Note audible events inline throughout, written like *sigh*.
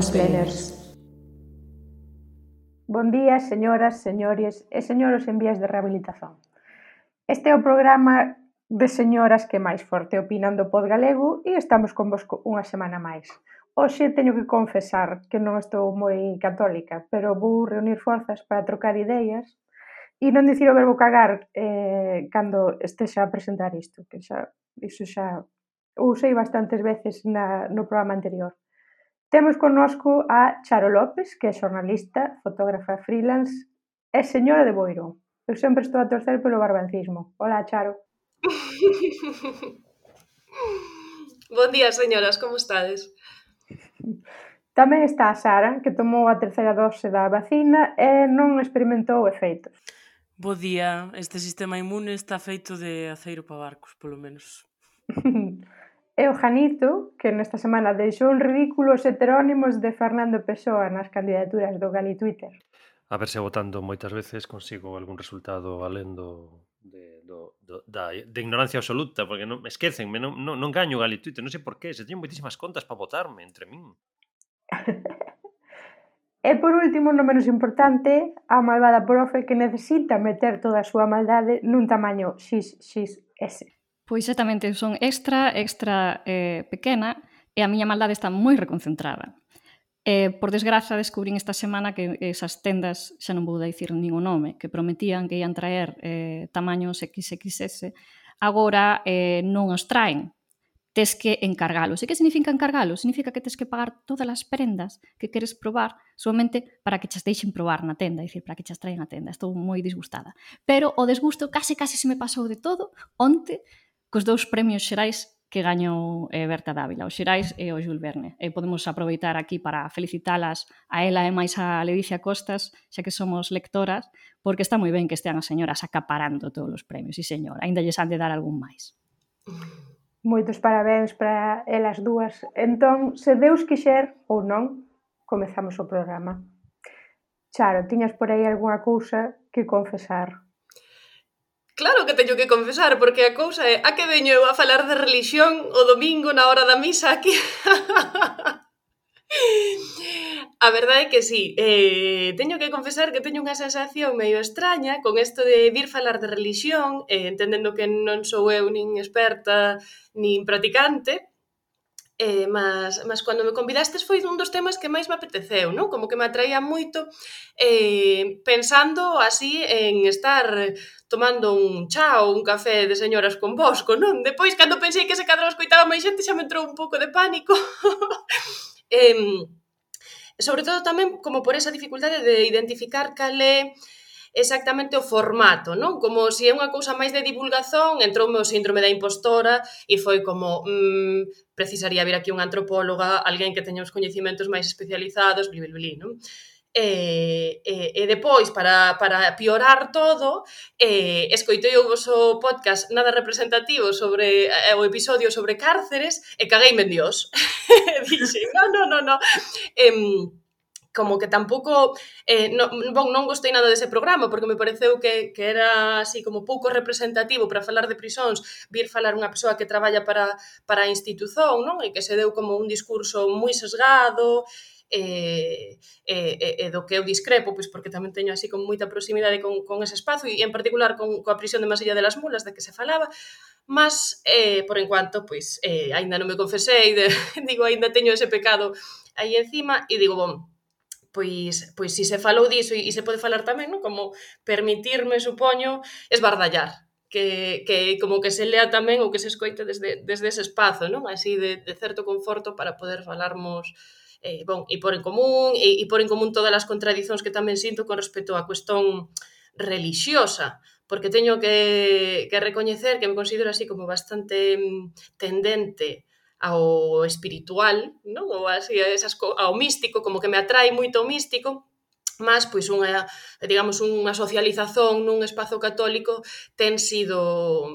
os. Bon día, señoras, señores e señoros en vías de rehabilitación. Este é o programa de señoras que máis forte opinan do pod galego e estamos convosco unha semana máis. Hoxe teño que confesar que non estou moi católica, pero vou reunir forzas para trocar ideas e non dicir o verbo cagar eh, cando estexa a presentar isto, que xa, iso xa o usei bastantes veces na, no programa anterior. Temos connosco a Charo López, que é xornalista, fotógrafa freelance e señora de Boiro. Eu sempre estou a torcer pelo barbancismo. Hola, Charo. *laughs* Bon día, señoras, como estades? Tamén está a Sara, que tomou a terceira dose da vacina e non experimentou efeitos. Bo día, este sistema inmune está feito de aceiro para barcos, polo menos. *laughs* E o Janito, que nesta semana deixou un ridículo os heterónimos de Fernando Pessoa nas candidaturas do Gali Twitter. A verse votando moitas veces consigo algún resultado alendo de, do, do, da, de ignorancia absoluta, porque non, esquecen, me, non, non, non gaño Gali Twitter, non sei por qué, se teñen moitísimas contas para votarme entre min. *laughs* e por último, non menos importante, a malvada profe que necesita meter toda a súa maldade nun tamaño XXS. Pois exactamente, son extra, extra eh, pequena e a miña maldade está moi reconcentrada. Eh, por desgraza, descubrín esta semana que esas tendas, xa non vou dicir nin o nome, que prometían que ian traer eh, tamaños XXS, agora eh, non os traen. Tes que encargalos. E que significa encargalos? Significa que tes que pagar todas as prendas que queres probar somente para que chas deixen probar na tenda, dicir, para que chas traen a tenda. Estou moi disgustada. Pero o desgusto case case se me pasou de todo onte cos dous premios xerais que gañou eh, Berta Dávila, os xerais e o Jules Verne. E podemos aproveitar aquí para felicitalas a ela e máis a Ledicia Costas, xa que somos lectoras, porque está moi ben que estean as señoras acaparando todos os premios, e señor, ainda lles han de dar algún máis. Moitos parabéns para elas dúas. Entón, se Deus quixer ou non, comezamos o programa. Charo, tiñas por aí algunha cousa que confesar. Claro que teño que confesar, porque a cousa é a que veño eu a falar de religión o domingo na hora da misa aquí. *laughs* a verdade é que sí, eh, teño que confesar que teño unha sensación medio extraña con isto de vir falar de religión, eh, entendendo que non sou eu nin experta nin practicante, eh, mas, mas cando me convidastes foi un dos temas que máis me apeteceu, non? Como que me atraía moito eh, pensando así en estar tomando un chá ou un café de señoras con vosco, non? Depois, cando pensei que ese cadro escoitaba máis xente, xa me entrou un pouco de pánico. *laughs* eh, sobre todo tamén como por esa dificultade de identificar cal é exactamente o formato, non? Como se é unha cousa máis de divulgación, entrou o síndrome da impostora e foi como mmm, precisaría vir aquí unha antropóloga, alguén que teña uns coñecimentos máis especializados, bli, bli, bli, non? e, e, e depois para, para piorar todo eh, escoitei o vosso podcast nada representativo sobre eh, o episodio sobre cárceres e caguei en Dios *laughs* dixe, non, non, non, non. Eh, como que tampouco eh, non, bon, non gostei nada dese programa porque me pareceu que, que era así como pouco representativo para falar de prisóns vir falar unha persoa que traballa para, para a institución non? e que se deu como un discurso moi sesgado e, e, e, do que eu discrepo, pois porque tamén teño así con moita proximidade con, con ese espazo e en particular con coa prisión de Masilla de las Mulas da que se falaba, mas eh, por enquanto, pois eh, aínda non me confesei, de, *laughs* digo, aínda teño ese pecado aí encima e digo, bon, pois, pois si se falou diso e se pode falar tamén, non? como permitirme, supoño, esbardallar, que, que como que se lea tamén ou que se escoite desde, desde ese espazo, non? Así de, de certo conforto para poder falarmos eh, bon, e por en común, e, e por en común todas as contradicións que tamén sinto con respecto á cuestión religiosa, porque teño que, que recoñecer que me considero así como bastante mm, tendente ao espiritual, non? Ou así, esas, ao místico, como que me atrae moito o místico, mas pois unha, digamos, unha socialización nun espazo católico ten sido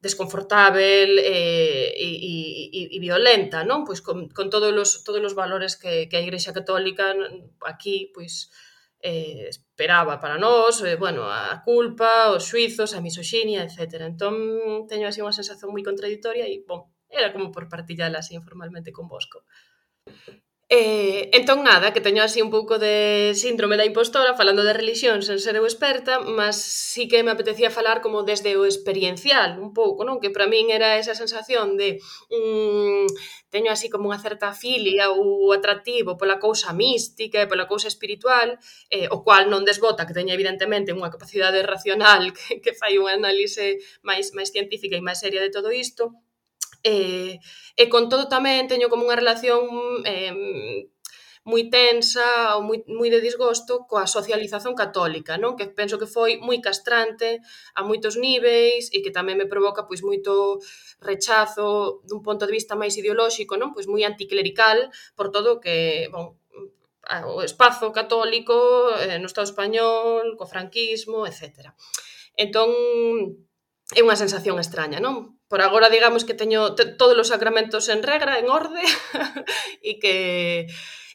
desconfortável eh, e, e, e violenta, non? Pois con, con todos os todos os valores que, que a Igrexa Católica aquí pois eh, esperaba para nós, eh, bueno, a culpa, os suizos, a misoxinia, etc. Entón teño así unha sensación moi contradictoria e, bon, era como por partillar así informalmente con Bosco. Eh, entón nada, que teño así un pouco de síndrome da impostora falando de religión sen ser eu experta, mas sí que me apetecía falar como desde o experiencial un pouco, non? Que para min era esa sensación de mm, teño así como unha certa filia ou atractivo pola cousa mística e pola cousa espiritual, eh, o cual non desbota que teña evidentemente unha capacidade racional *laughs* que, que fai unha análise máis máis científica e máis seria de todo isto, e, e con todo tamén teño como unha relación eh, moi tensa ou moi, moi de disgosto coa socialización católica, non? Que penso que foi moi castrante a moitos níveis e que tamén me provoca pois moito rechazo dun punto de vista máis ideolóxico, non? Pois moi anticlerical por todo que, bon, o espazo católico eh, no Estado español, co franquismo, etc. Entón, é unha sensación extraña, non? Por agora digamos que teño todos os sacramentos en regra, en orde *laughs* e que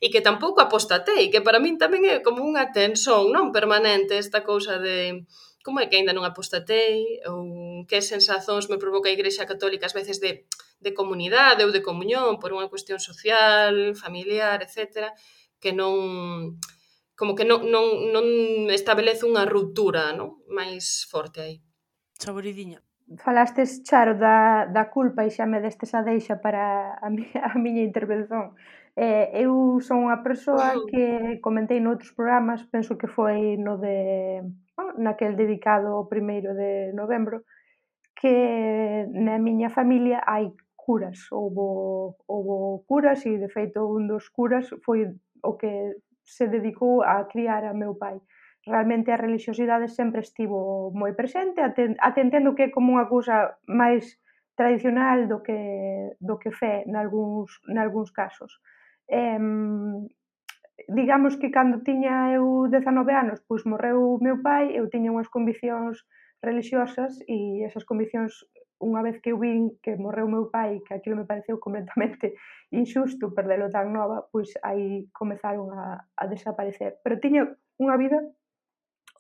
e que tampouco apostatei, que para min tamén é como unha tensión, non? Permanente esta cousa de como é que aínda non apostatei ou que sensazóns me provoca a Igrexa Católica ás veces de, de comunidade ou de comunión por unha cuestión social, familiar, etc. que non como que non, non, non establece unha ruptura non? máis forte aí. Saboridiña. Falastes, Charo, da, da culpa e xa me destes a deixa para a, mi, *laughs* a miña intervención. Eh, eu son unha persoa que comentei noutros programas, penso que foi no de bueno, naquel dedicado ao primeiro de novembro, que na miña familia hai curas, houbo, houbo curas e de feito un dos curas foi o que se dedicou a criar a meu pai realmente a religiosidade sempre estivo moi presente, atentendo que é como unha cousa máis tradicional do que do que fe nalgúns nalgúns casos. Eh, digamos que cando tiña eu 19 anos, pois morreu meu pai, eu tiña unhas conviccións religiosas e esas conviccións unha vez que eu vin que morreu meu pai, que aquilo me pareceu completamente *laughs* injusto perdelo tan nova, pois aí comezaron a, a desaparecer. Pero tiña unha vida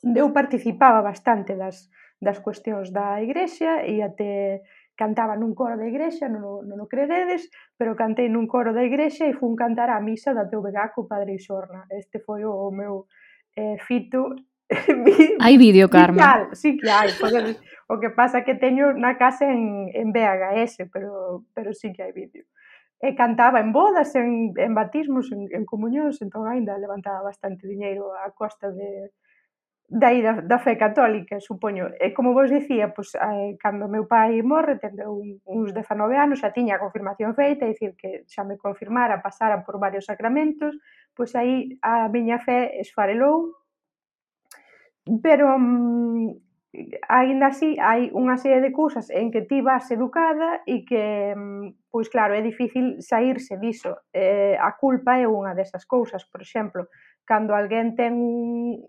eu participaba bastante das, das cuestións da igrexa e até cantaba nun coro da igrexa, non, non o creredes, pero cantei nun coro da igrexa e fun cantar a misa da teu vegaco Padre Xorna. Este foi o meu eh, fito *laughs* hai vídeo, Carmen. Sí, que hai. Porque, o que pasa que teño na casa en, en VHS, pero, pero sí que hai vídeo. E cantaba en bodas, en, en batismos, en, en comunións, entón ainda levantaba bastante diñeiro a costa de, dai da, da fe católica, supoño. E como vos dicía, pois, eh, cando meu pai morre, tendo un, uns 19 anos, xa tiña a confirmación feita, é dicir, que xa me confirmara, pasara por varios sacramentos, pois aí a miña fe esfarelou, pero mm, ainda así hai unha serie de cousas en que ti vas educada e que, mm, pois claro, é difícil saírse diso. Eh, a culpa é unha desas cousas, por exemplo, cando alguén ten un,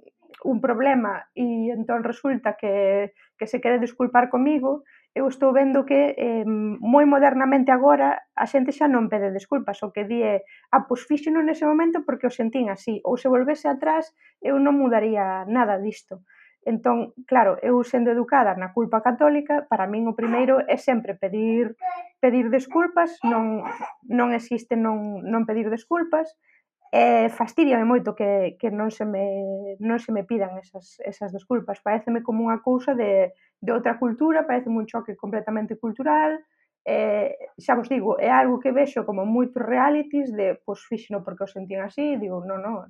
un problema e entón resulta que, que se quere desculpar comigo, eu estou vendo que eh, moi modernamente agora a xente xa non pede desculpas, o que di é, ah, pois fixeno nese momento porque o sentín así, ou se volvese atrás eu non mudaría nada disto. Entón, claro, eu sendo educada na culpa católica, para min o primeiro é sempre pedir pedir desculpas, non non existe non non pedir desculpas, eh, fastidiame moito que, que non, se me, non se me pidan esas, esas desculpas. Pareceme como unha cousa de, de outra cultura, parece un choque completamente cultural, eh, xa vos digo, é algo que vexo como moitos realities de, pois fixeno porque o sentín así, digo, non, non,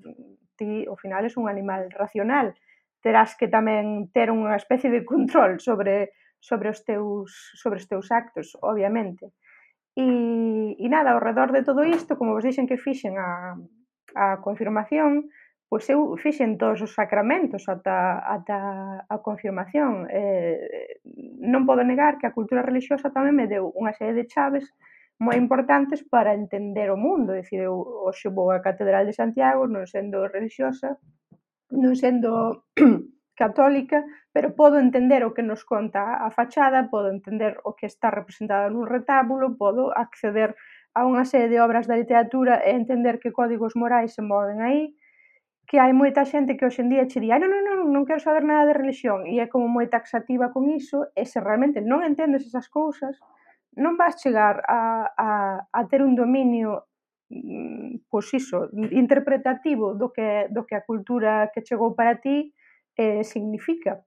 ti ao final és un animal racional, terás que tamén ter unha especie de control sobre sobre os teus sobre os teus actos, obviamente. E, e nada, ao redor de todo isto, como vos dixen que fixen a, a confirmación, pois eu fixen todos os sacramentos ata, ata a confirmación. Eh, non podo negar que a cultura religiosa tamén me deu unha serie de chaves moi importantes para entender o mundo. É dicir, eu hoxe vou á Catedral de Santiago, non sendo religiosa, non sendo *clears throat* católica, pero podo entender o que nos conta a fachada, podo entender o que está representado nun retábulo, podo acceder a a unha serie de obras da literatura e entender que códigos morais se moven aí, que hai moita xente que hoxendía che di, non, non, non, non quero saber nada de religión, e é como moi taxativa con iso, e se realmente non entendes esas cousas, non vas chegar a, a, a ter un dominio mm, pois iso, interpretativo do que, do que a cultura que chegou para ti eh, significa.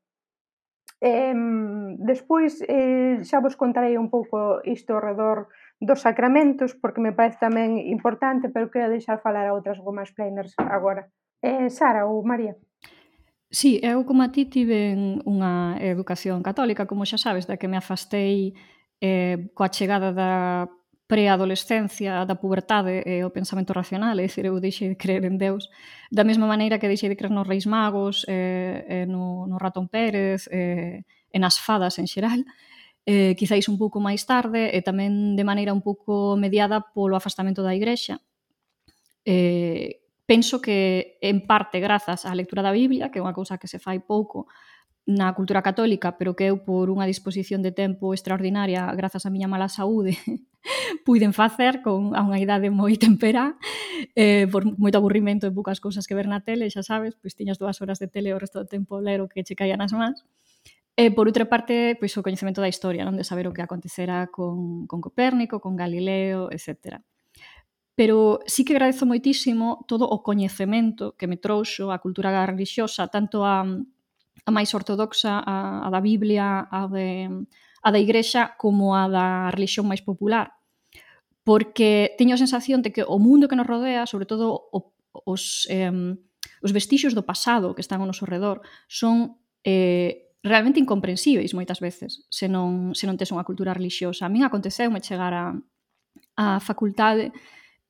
Eh, despois eh, xa vos contarei un pouco isto ao redor dos sacramentos, porque me parece tamén importante, pero quero deixar falar a outras gomas planers agora. Eh, Sara ou María? Sí, eu como a ti tiven unha educación católica, como xa sabes, da que me afastei eh, coa chegada da preadolescencia, da pubertade e o pensamento racional, é dicir, eu deixei de creer en Deus, da mesma maneira que deixei de creer nos Reis Magos, eh, eh, no, no Ratón Pérez, eh, e nas fadas en xeral, eh, eh, quizáis un pouco máis tarde e tamén de maneira un pouco mediada polo afastamento da igrexa. Eh, penso que en parte grazas á lectura da Biblia, que é unha cousa que se fai pouco na cultura católica, pero que eu por unha disposición de tempo extraordinaria, grazas á miña mala saúde, *laughs* puiden facer con a unha idade moi temperá, eh, por moito aburrimento e poucas cousas que ver na tele, xa sabes, pois tiñas dúas horas de tele o resto do tempo ler o que che caía nas mans. E, por outra parte, pois, o coñecemento da historia, non de saber o que acontecera con, con Copérnico, con Galileo, etc. Pero sí que agradezo moitísimo todo o coñecemento que me trouxo a cultura religiosa, tanto a, a máis ortodoxa, a, a da Biblia, a, de, a da Igrexa, como a da religión máis popular. Porque teño a sensación de que o mundo que nos rodea, sobre todo o, os, eh, os vestixios do pasado que están ao noso redor, son eh, realmente incomprensíveis moitas veces se non, se non tes unha cultura religiosa. A min aconteceu me chegar a, a facultade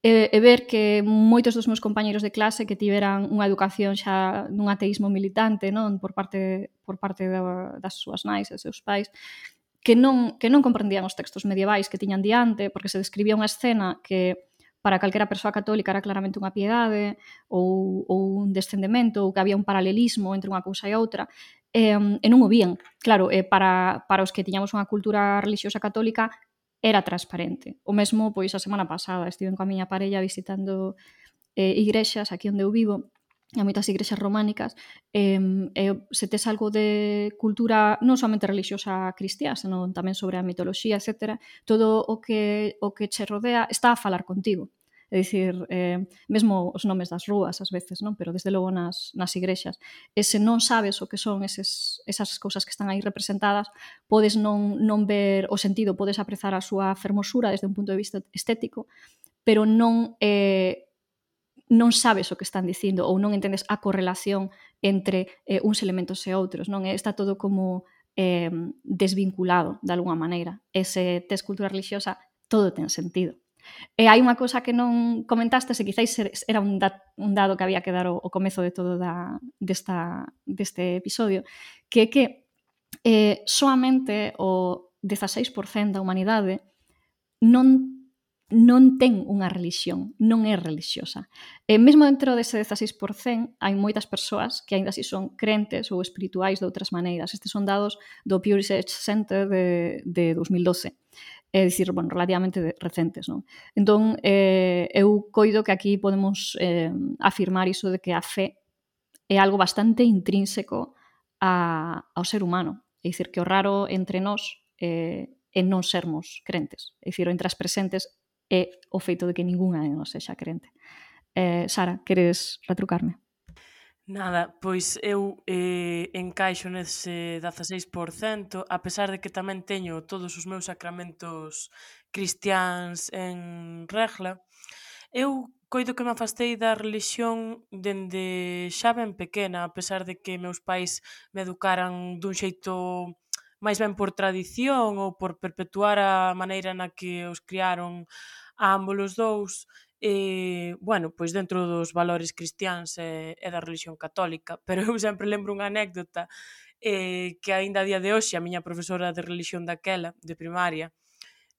e, e ver que moitos dos meus compañeiros de clase que tiveran unha educación xa nun ateísmo militante, non por parte por parte da, das súas nais e seus pais, que non que non comprendían os textos medievais que tiñan diante, porque se describía unha escena que para calquera persoa católica era claramente unha piedade ou, ou un descendemento ou que había un paralelismo entre unha cousa e outra eh, e non o vían. Claro, eh, para, para os que tiñamos unha cultura religiosa católica era transparente. O mesmo, pois, a semana pasada estiven coa miña parella visitando eh, igrexas aquí onde eu vivo a moitas igrexas románicas eh, eh, se tes algo de cultura non somente religiosa cristiá senón tamén sobre a mitoloxía, etc todo o que, o que che rodea está a falar contigo É dicir, eh, mesmo os nomes das rúas ás veces, non? pero desde logo nas, nas igrexas. E se non sabes o que son eses, esas cousas que están aí representadas, podes non, non ver o sentido, podes aprezar a súa fermosura desde un punto de vista estético, pero non eh, non sabes o que están dicindo ou non entendes a correlación entre eh, uns elementos e outros, non? Está todo como eh, desvinculado de alguna maneira. E se tes cultura religiosa, todo ten sentido. E hai unha cosa que non comentaste, se quizáis era un, da, un dado que había que dar o, o comezo de todo da, desta, deste episodio, que é que eh, soamente o 16% da humanidade non non ten unha religión, non é relixiosa. E mesmo dentro dese 16% hai moitas persoas que aínda así son crentes ou espirituais de outras maneiras. Estes son dados do Pew Research Center de, de 2012 é dicir, bueno, relativamente recentes, non? Entón, eh, eu coido que aquí podemos eh, afirmar iso de que a fe é algo bastante intrínseco a, ao ser humano. É dicir, que o raro entre nós eh, é non sermos crentes. É dicir, entre as presentes é o feito de que ningunha de nós sexa crente. Eh, Sara, queres retrucarme? Nada, pois eu eh, encaixo nese 16%, a pesar de que tamén teño todos os meus sacramentos cristiáns en regla, eu coido que me afastei da religión dende xa ben pequena, a pesar de que meus pais me educaran dun xeito máis ben por tradición ou por perpetuar a maneira na que os criaron a ambos os dous, e, bueno, pois dentro dos valores cristiáns e, e da religión católica, *laughs* pero eu sempre lembro unha anécdota eh, que aínda a día de hoxe a miña profesora de religión daquela, de primaria,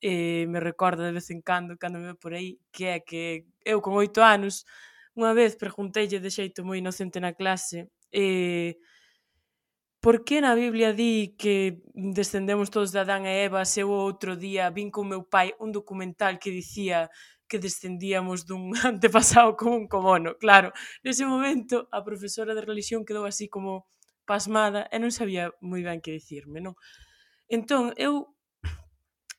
eh, me recorda de vez en cando, cando me ve por aí, que é que eu con oito anos, unha vez preguntelle de xeito moi inocente na clase, eh, por que na Biblia di que descendemos todos de Adán e Eva se o outro día vin con meu pai un documental que dicía que descendíamos dun *laughs* antepasado común como ono. Claro, nese momento a profesora de religión quedou así como pasmada e non sabía moi ben que dicirme, non? Entón, eu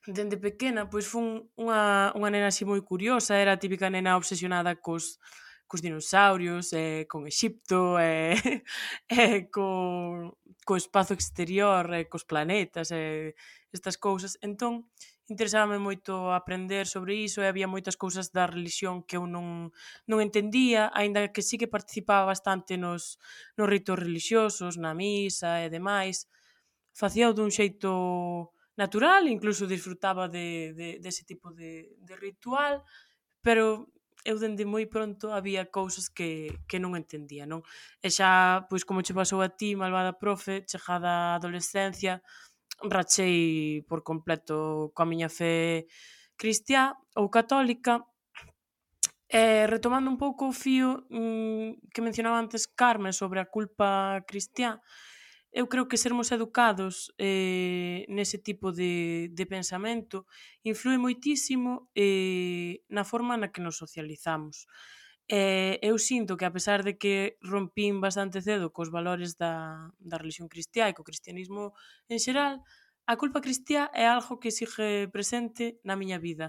dende pequena, pois fun unha, unha nena así moi curiosa, era a típica nena obsesionada cos, cos dinosaurios, eh, con Exipto, *laughs* eh, eh, co, co espazo exterior, eh, cos planetas, eh, estas cousas. Entón, interesábame moito aprender sobre iso e había moitas cousas da religión que eu non, non entendía, aínda que sí que participaba bastante nos, nos ritos religiosos, na misa e demais. Facía dun xeito natural, incluso disfrutaba de, de, dese tipo de, de ritual, pero eu dende moi pronto había cousas que, que non entendía, non? E xa, pois como che pasou a ti, malvada profe, chegada a adolescencia, rachei por completo coa miña fe cristiá ou católica E retomando un pouco o fío mmm, que mencionaba antes Carmen sobre a culpa cristiá, eu creo que sermos educados eh, nese tipo de, de pensamento influe moitísimo eh, na forma na que nos socializamos. Eh, eu sinto que a pesar de que rompín bastante cedo cos valores da, da religión cristiá e co cristianismo en xeral, a culpa cristiá é algo que sigue presente na miña vida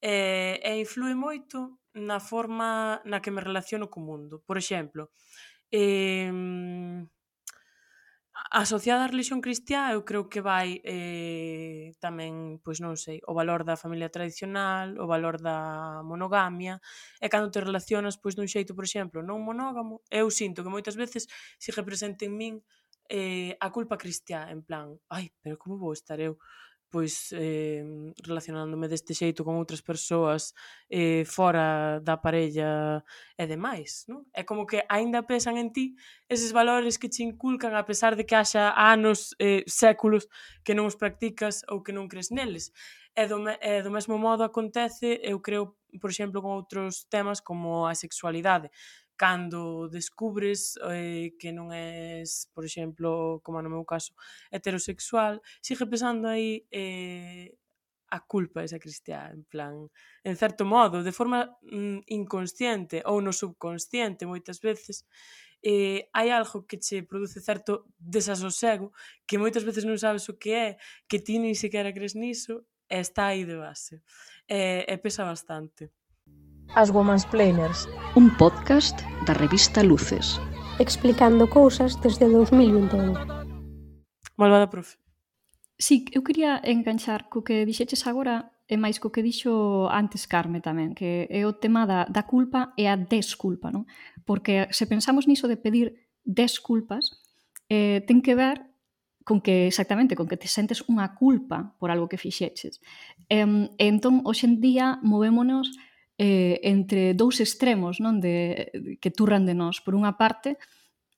e, e influe moito na forma na que me relaciono co mundo. Por exemplo, eh, asociada á religión cristiá, eu creo que vai eh, tamén, pois non sei, o valor da familia tradicional, o valor da monogamia, e cando te relacionas pois dun xeito, por exemplo, non monógamo, eu sinto que moitas veces se representa en min eh, a culpa cristiá, en plan, ai, pero como vou estar eu pois eh, relacionándome deste xeito con outras persoas eh, fora da parella e demais, non? É como que aínda pesan en ti eses valores que te inculcan a pesar de que haxa anos, eh, séculos que non os practicas ou que non crees neles. E do, e do mesmo modo acontece, eu creo, por exemplo, con outros temas como a sexualidade cando descubres eh, que non és, por exemplo, como no meu caso, heterosexual, sigue pesando aí eh, a culpa esa cristiá, en plan, en certo modo, de forma mm, inconsciente ou no subconsciente moitas veces, eh, hai algo que che produce certo desasosego que moitas veces non sabes o que é, que ti nin sequera crees niso, e está aí de base. E, e pesa bastante. As Women's Planers, un podcast da revista Luces, explicando cousas desde 2021. Malvada profe. Sí, eu quería enganchar co que dixeches agora e máis co que dixo antes Carme tamén, que é o tema da, da culpa e a desculpa, non? Porque se pensamos niso de pedir desculpas, eh, ten que ver con que exactamente, con que te sentes unha culpa por algo que fixeches. E, e entón, hoxe en día, movémonos eh, entre dous extremos non de, que turran de nós. Por unha parte,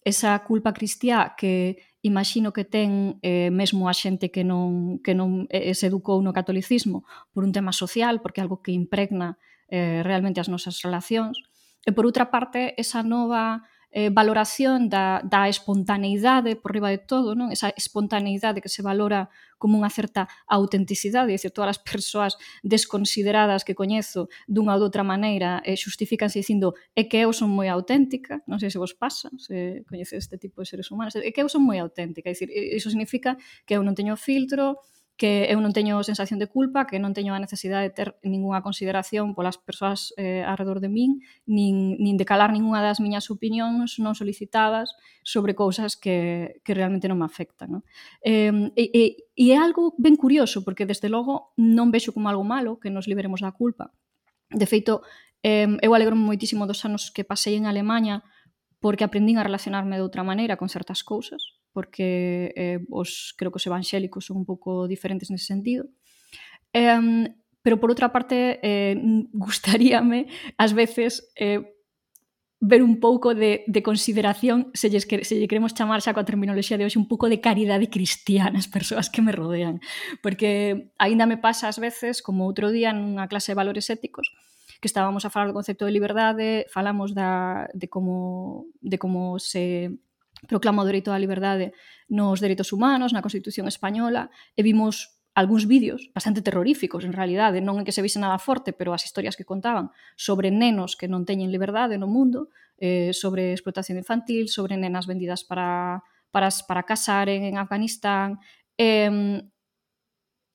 esa culpa cristiá que imagino que ten eh, mesmo a xente que non, que non eh, se educou no catolicismo por un tema social, porque é algo que impregna eh, realmente as nosas relacións. E por outra parte, esa nova eh, valoración da, da espontaneidade por riba de todo, non? esa espontaneidade que se valora como unha certa autenticidade, dicir, todas as persoas desconsideradas que coñezo dunha ou doutra maneira eh, xustificanse dicindo é que eu son moi auténtica, non sei se vos pasa, se coñeces este tipo de seres humanos, é que eu son moi auténtica, dicir, iso significa que eu non teño filtro, que eu non teño sensación de culpa, que non teño a necesidade de ter ningunha consideración polas persoas eh, alrededor de min, nin, nin de calar ningunha das miñas opinións non solicitadas sobre cousas que, que realmente non me afectan. No? Eh, e, e, e é algo ben curioso, porque desde logo non vexo como algo malo que nos liberemos da culpa. De feito, eh, eu alegro moitísimo dos anos que pasei en Alemanha porque aprendín a relacionarme de outra maneira con certas cousas, porque eh, os, creo que os evangélicos son un pouco diferentes nese sentido. Eh, pero por outra parte, eh, *laughs* gustaríame ás veces eh, ver un pouco de, de consideración, se lles, se lle queremos chamar xa coa terminoloxía de hoxe, un pouco de caridade cristiana as persoas que me rodean. Porque aínda me pasa ás veces, como outro día nunha clase de valores éticos, que estábamos a falar do concepto de liberdade, falamos da, de como de como se proclama o dereito á liberdade nos dereitos humanos, na Constitución Española, e vimos algúns vídeos bastante terroríficos, en realidade, non é que se vise nada forte, pero as historias que contaban sobre nenos que non teñen liberdade no mundo, eh, sobre explotación infantil, sobre nenas vendidas para, para, para casar en, en Afganistán, eh,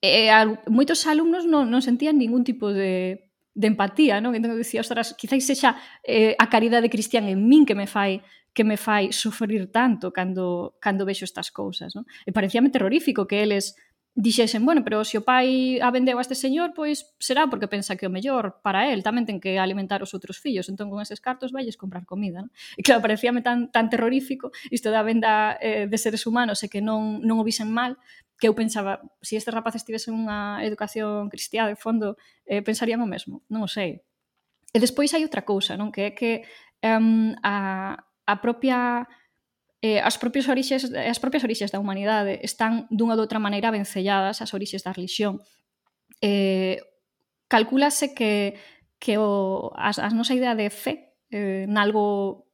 e eh, moitos alumnos non, non sentían ningún tipo de, de empatía, non? Entón dicía, ostras, quizáis sexa eh, a caridade cristián en min que me fai que me fai sufrir tanto cando, cando vexo estas cousas. Non? E parecíame terrorífico que eles dixesen, bueno, pero se o pai a vendeu a este señor, pois será porque pensa que o mellor para el, tamén ten que alimentar os outros fillos, entón con eses cartos valles comprar comida, non? E claro, parecíame tan, tan terrorífico isto da venda eh, de seres humanos e que non, non o visen mal, que eu pensaba, se si estes rapaces tivesen unha educación cristiá de fondo, eh, pensarían o mesmo, non o sei. E despois hai outra cousa, non? Que é que um, a, a propia eh, as propias orixes eh, as propias orixes da humanidade están dunha ou outra maneira vencelladas as orixes da religión. Eh, calculase que que o, as, as nosa idea de fe eh, nalgo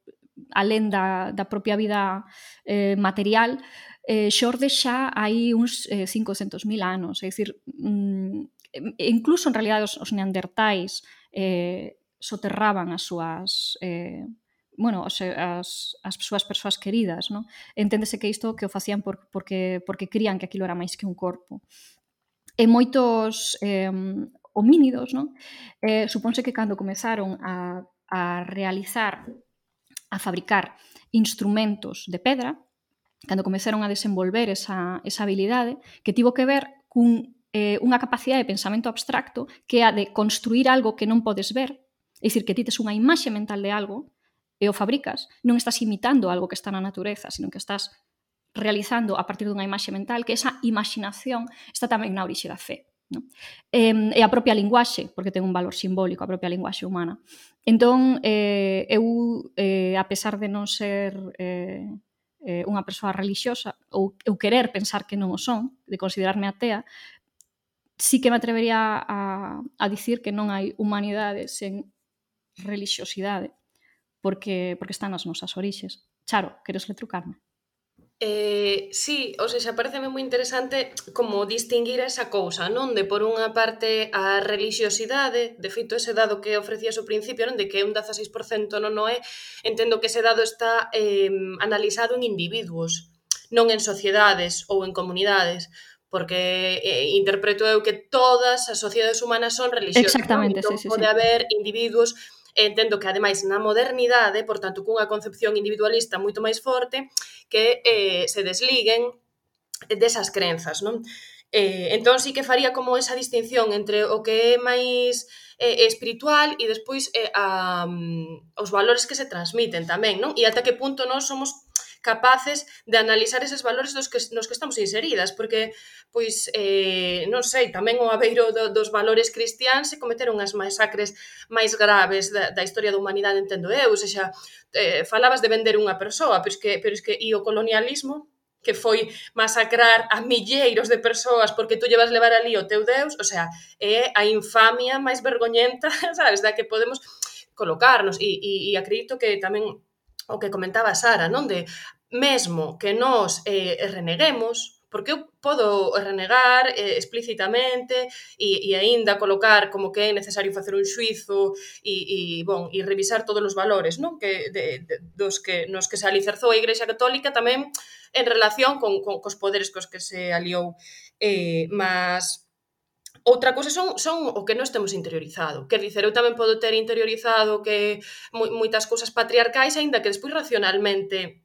alén da, da propia vida eh, material eh, xorde xa hai uns eh, 500.000 anos. É dicir, mm, incluso en realidad os, os neandertais eh, soterraban as súas eh, bueno, as, as, as súas persoas queridas, non? Enténdese que isto que o facían por, porque, porque crían que aquilo era máis que un corpo. E moitos eh, homínidos, non? Eh, supónse que cando comezaron a, a realizar, a fabricar instrumentos de pedra, cando comezaron a desenvolver esa, esa habilidade, que tivo que ver cun eh, unha capacidade de pensamento abstracto que é a de construir algo que non podes ver, é dicir, que ti tes unha imaxe mental de algo e o fabricas, non estás imitando algo que está na natureza, sino que estás realizando a partir dunha imaxe mental, que esa imaginación está tamén na orixe da fe. No? E, e a propia linguaxe, porque ten un valor simbólico, a propia linguaxe humana. Entón, eh, eu, eh, a pesar de non ser eh, eh, unha persoa religiosa ou, eu querer pensar que non o son, de considerarme atea, sí que me atrevería a, a dicir que non hai humanidade sen religiosidade porque, porque están nas nosas orixes. Charo, queres retrucarme? Eh, sí, ou seja, pareceme moi interesante como distinguir esa cousa, non? De por unha parte a religiosidade, de feito ese dado que ofrecías ao principio, non? De que un 16% non o é, entendo que ese dado está eh, analizado en individuos, non en sociedades ou en comunidades, porque eh, interpreto eu que todas as sociedades humanas son religiosas, Exactamente, non? Entón, sí, sí, pode sí. haber individuos entendo que ademais na modernidade, por tanto cunha concepción individualista moito máis forte, que eh, se desliguen desas crenzas, non? Eh, entón sí que faría como esa distinción entre o que é máis eh, espiritual e despois eh, a, um, os valores que se transmiten tamén, non? E ata que punto nós somos capaces de analizar eses valores dos que, nos que estamos inseridas, porque, pois, eh, non sei, tamén o aveiro do, dos valores cristiáns se cometeron as masacres máis graves da, da historia da humanidade, entendo eu, ou seja, eh, falabas de vender unha persoa, pero es que, pero es que e o colonialismo que foi masacrar a milleiros de persoas porque tú llevas levar ali o teu Deus, o sea, é a infamia máis vergoñenta, *laughs* sabes, da que podemos colocarnos e, e, e acredito que tamén o que comentaba Sara, non? De mesmo que nós eh, reneguemos, porque eu podo renegar eh, explícitamente e, e aínda colocar como que é necesario facer un xuizo e, e, bon, e revisar todos os valores non que de, de, dos que nos que se alicerzou a Igrexa Católica tamén en relación con, con cos poderes cos que se aliou eh, mas Outra cousa son, son o que nós temos interiorizado. Quer dicer, eu tamén podo ter interiorizado que moitas cousas patriarcais, aínda que despois racionalmente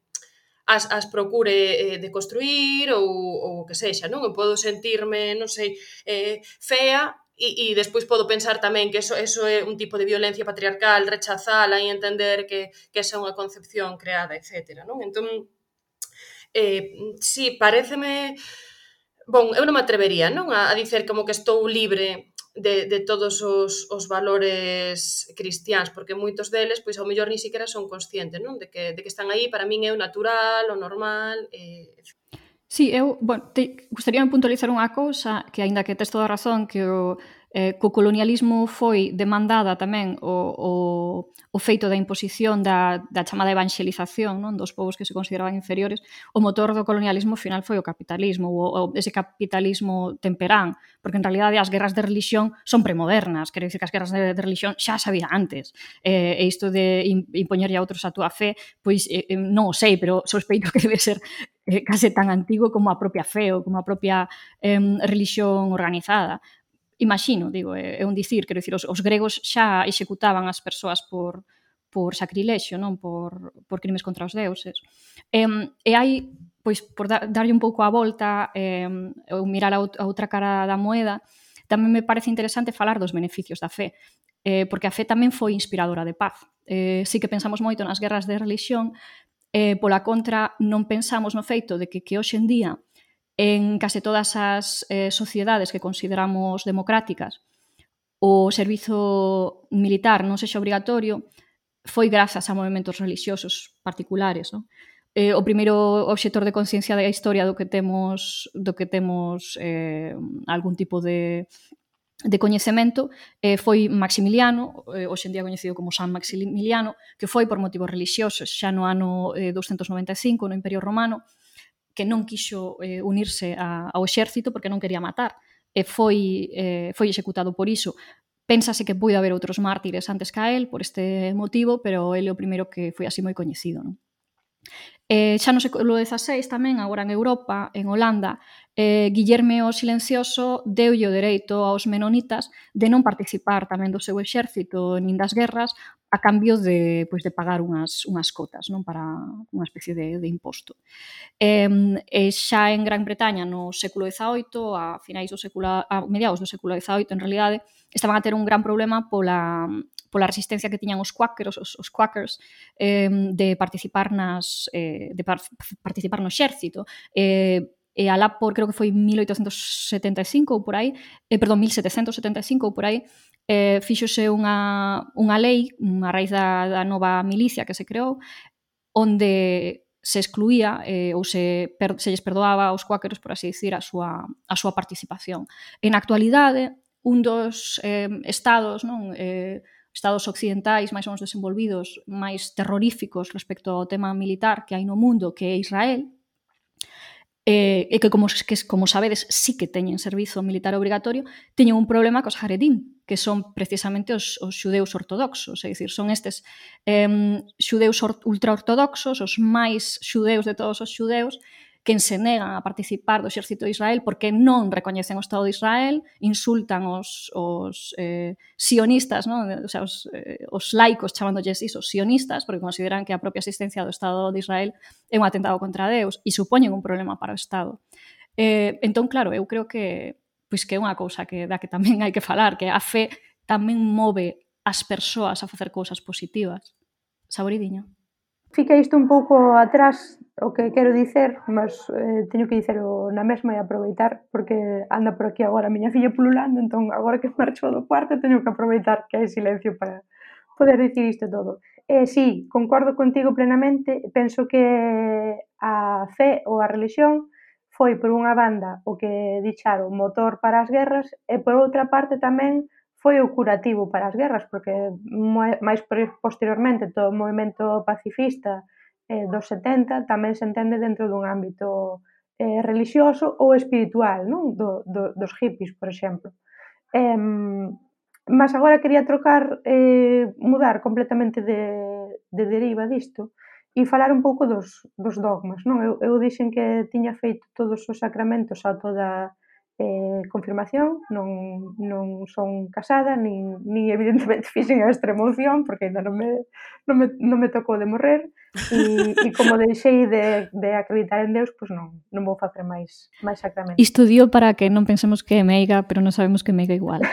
as, as procure eh, de construir ou, ou que sexa, non? Eu podo sentirme, non sei, eh, fea e, e despois podo pensar tamén que eso, eso é un tipo de violencia patriarcal, rechazala e entender que, que esa é unha concepción creada, etc. Non? Entón, eh, sí, pareceme... Bon, eu non me atrevería non? A, a dicer como que estou libre de, de todos os, os valores cristiáns, porque moitos deles, pois ao mellor ni siquiera son conscientes, non? De que, de que están aí, para min é o natural, o normal, eh, Sí, eu, bueno, te, gustaría puntualizar unha cousa que, aínda que tes toda a razón, que o, eh, co colonialismo foi demandada tamén o, o, o feito da imposición da, da chamada evangelización non dos povos que se consideraban inferiores, o motor do colonialismo final foi o capitalismo, o, o ese capitalismo temperán, porque en realidade as guerras de religión son premodernas, quero dicir que as guerras de, de religión xa sabía antes, eh, e isto de impoñerlle a outros a túa fe, pois eh, eh, non o sei, pero sospeito que debe ser eh, case tan antigo como a propia fe ou como a propia eh, religión organizada imagino, digo, é, é un dicir, quero dicir, os, os gregos xa executaban as persoas por por sacrilexio, non por, por crimes contra os deuses. E, e hai, pois, por da, darlle un pouco a volta eh, ou mirar a, a outra cara da moeda, tamén me parece interesante falar dos beneficios da fe, eh, porque a fe tamén foi inspiradora de paz. Eh, sí que pensamos moito nas guerras de religión, eh, pola contra non pensamos no feito de que, que hoxe en día En case todas as eh, sociedades que consideramos democráticas, o servizo militar non sexa obrigatorio, foi grazas a movimentos religiosos particulares, non? Eh, o primeiro obxector de conciencia da historia do que temos do que temos eh, algún tipo de de coñecemento eh, foi Maximiliano, eh, hoxendía coñecido como San Maximiliano, que foi por motivos religiosos xa no ano eh, 295 no Imperio Romano, que non quixo eh, unirse a, ao exército porque non quería matar e foi, eh, foi executado por iso. Pénsase que puido haber outros mártires antes que a él por este motivo, pero ele o primeiro que foi así moi coñecido. Non? Eh, xa no século XVI tamén, agora en Europa, en Holanda, eh, Guillerme o Silencioso deulle o dereito aos menonitas de non participar tamén do seu exército nin das guerras a cambio de, pois, de pagar unhas, unhas cotas, non para unha especie de, de imposto. Eh, eh, xa en Gran Bretaña no século XVIII, a finais do século, a mediados do século XVIII, en realidade, estaban a ter un gran problema pola pola resistencia que tiñan os quakers, os, os quakers eh, de participar nas eh, de par, participar no xército. Eh, e alá por creo que foi 1875 ou por aí, eh, perdón, 1775 ou por aí, eh, fíxose unha, unha lei a raíz da, da nova milicia que se creou onde se excluía eh, ou se, per, se lles perdoaba aos cuáqueros, por así dicir, a súa, a súa participación. En actualidade, un dos eh, estados non eh, estados occidentais máis ou menos desenvolvidos máis terroríficos respecto ao tema militar que hai no mundo que é Israel eh, e que como, que como sabedes sí que teñen servizo militar obrigatorio teñen un problema cos Haredim que son precisamente os, os xudeus ortodoxos. É dicir, son estes eh, xudeus ultraortodoxos os máis xudeus de todos os xudeus quen se negan a participar do exército de Israel porque non recoñecen o Estado de Israel, insultan os, os eh, sionistas, non? O sea, os, eh, os laicos chamándolles iso, sionistas, porque consideran que a propia existencia do Estado de Israel é un atentado contra Deus e supoñen un problema para o Estado. Eh, entón, claro, eu creo que pois que é unha cousa que da que tamén hai que falar, que a fe tamén move as persoas a facer cousas positivas. Saboridiño. Fica isto un pouco atrás o que quero dicer, mas eh, teño que dicelo na mesma e aproveitar porque anda por aquí agora a miña filla pululando, entón agora que marcho do cuarto teño que aproveitar que hai silencio para poder dicir isto todo. Eh, sí, concordo contigo plenamente, penso que a fe ou a religión foi por unha banda o que dixar o motor para as guerras e por outra parte tamén foi o curativo para as guerras, porque máis posteriormente todo o movimento pacifista eh, dos 70 tamén se entende dentro dun ámbito eh, religioso ou espiritual, non? Do, do, dos hippies, por exemplo. Eh, mas agora quería trocar, eh, mudar completamente de, de deriva disto e falar un pouco dos, dos dogmas, non? Eu, eu dixen que tiña feito todos os sacramentos a toda eh, confirmación, non, non son casada, nin, nin evidentemente *laughs* fixen a extremoción, porque ainda non me, non me, non me tocou de morrer, e, e como deixei de, de acreditar en Deus, pois non, non vou facer máis, máis sacramento. Isto dio para que non pensemos que é meiga, pero non sabemos que é meiga igual. *laughs*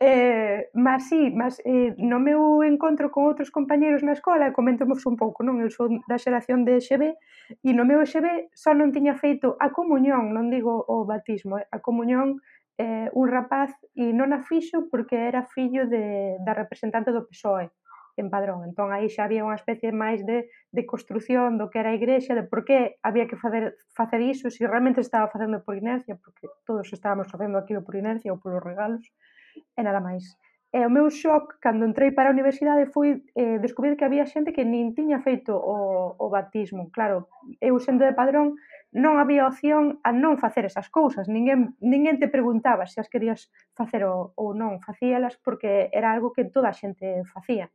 eh, mas sí, mas eh, no meu encontro con outros compañeiros na escola, comentemos un pouco, non? Eu sou da xeración de XB, e no meu XB só non tiña feito a comunión, non digo o batismo, a comunión eh, un rapaz e non a fixo porque era fillo de, da representante do PSOE en Padrón. Entón aí xa había unha especie máis de, de construción do que era a igrexa, de por que había que facer, facer iso, se si realmente estaba facendo por inercia, porque todos estábamos facendo aquilo por inercia ou polos regalos, e nada máis. E o meu shock cando entrei para a universidade foi eh, descubrir que había xente que nin tiña feito o, o batismo. Claro, eu sendo de padrón non había opción a non facer esas cousas. Ninguén, ninguén te preguntaba se as querías facer ou, ou non. Facíalas porque era algo que toda a xente facía.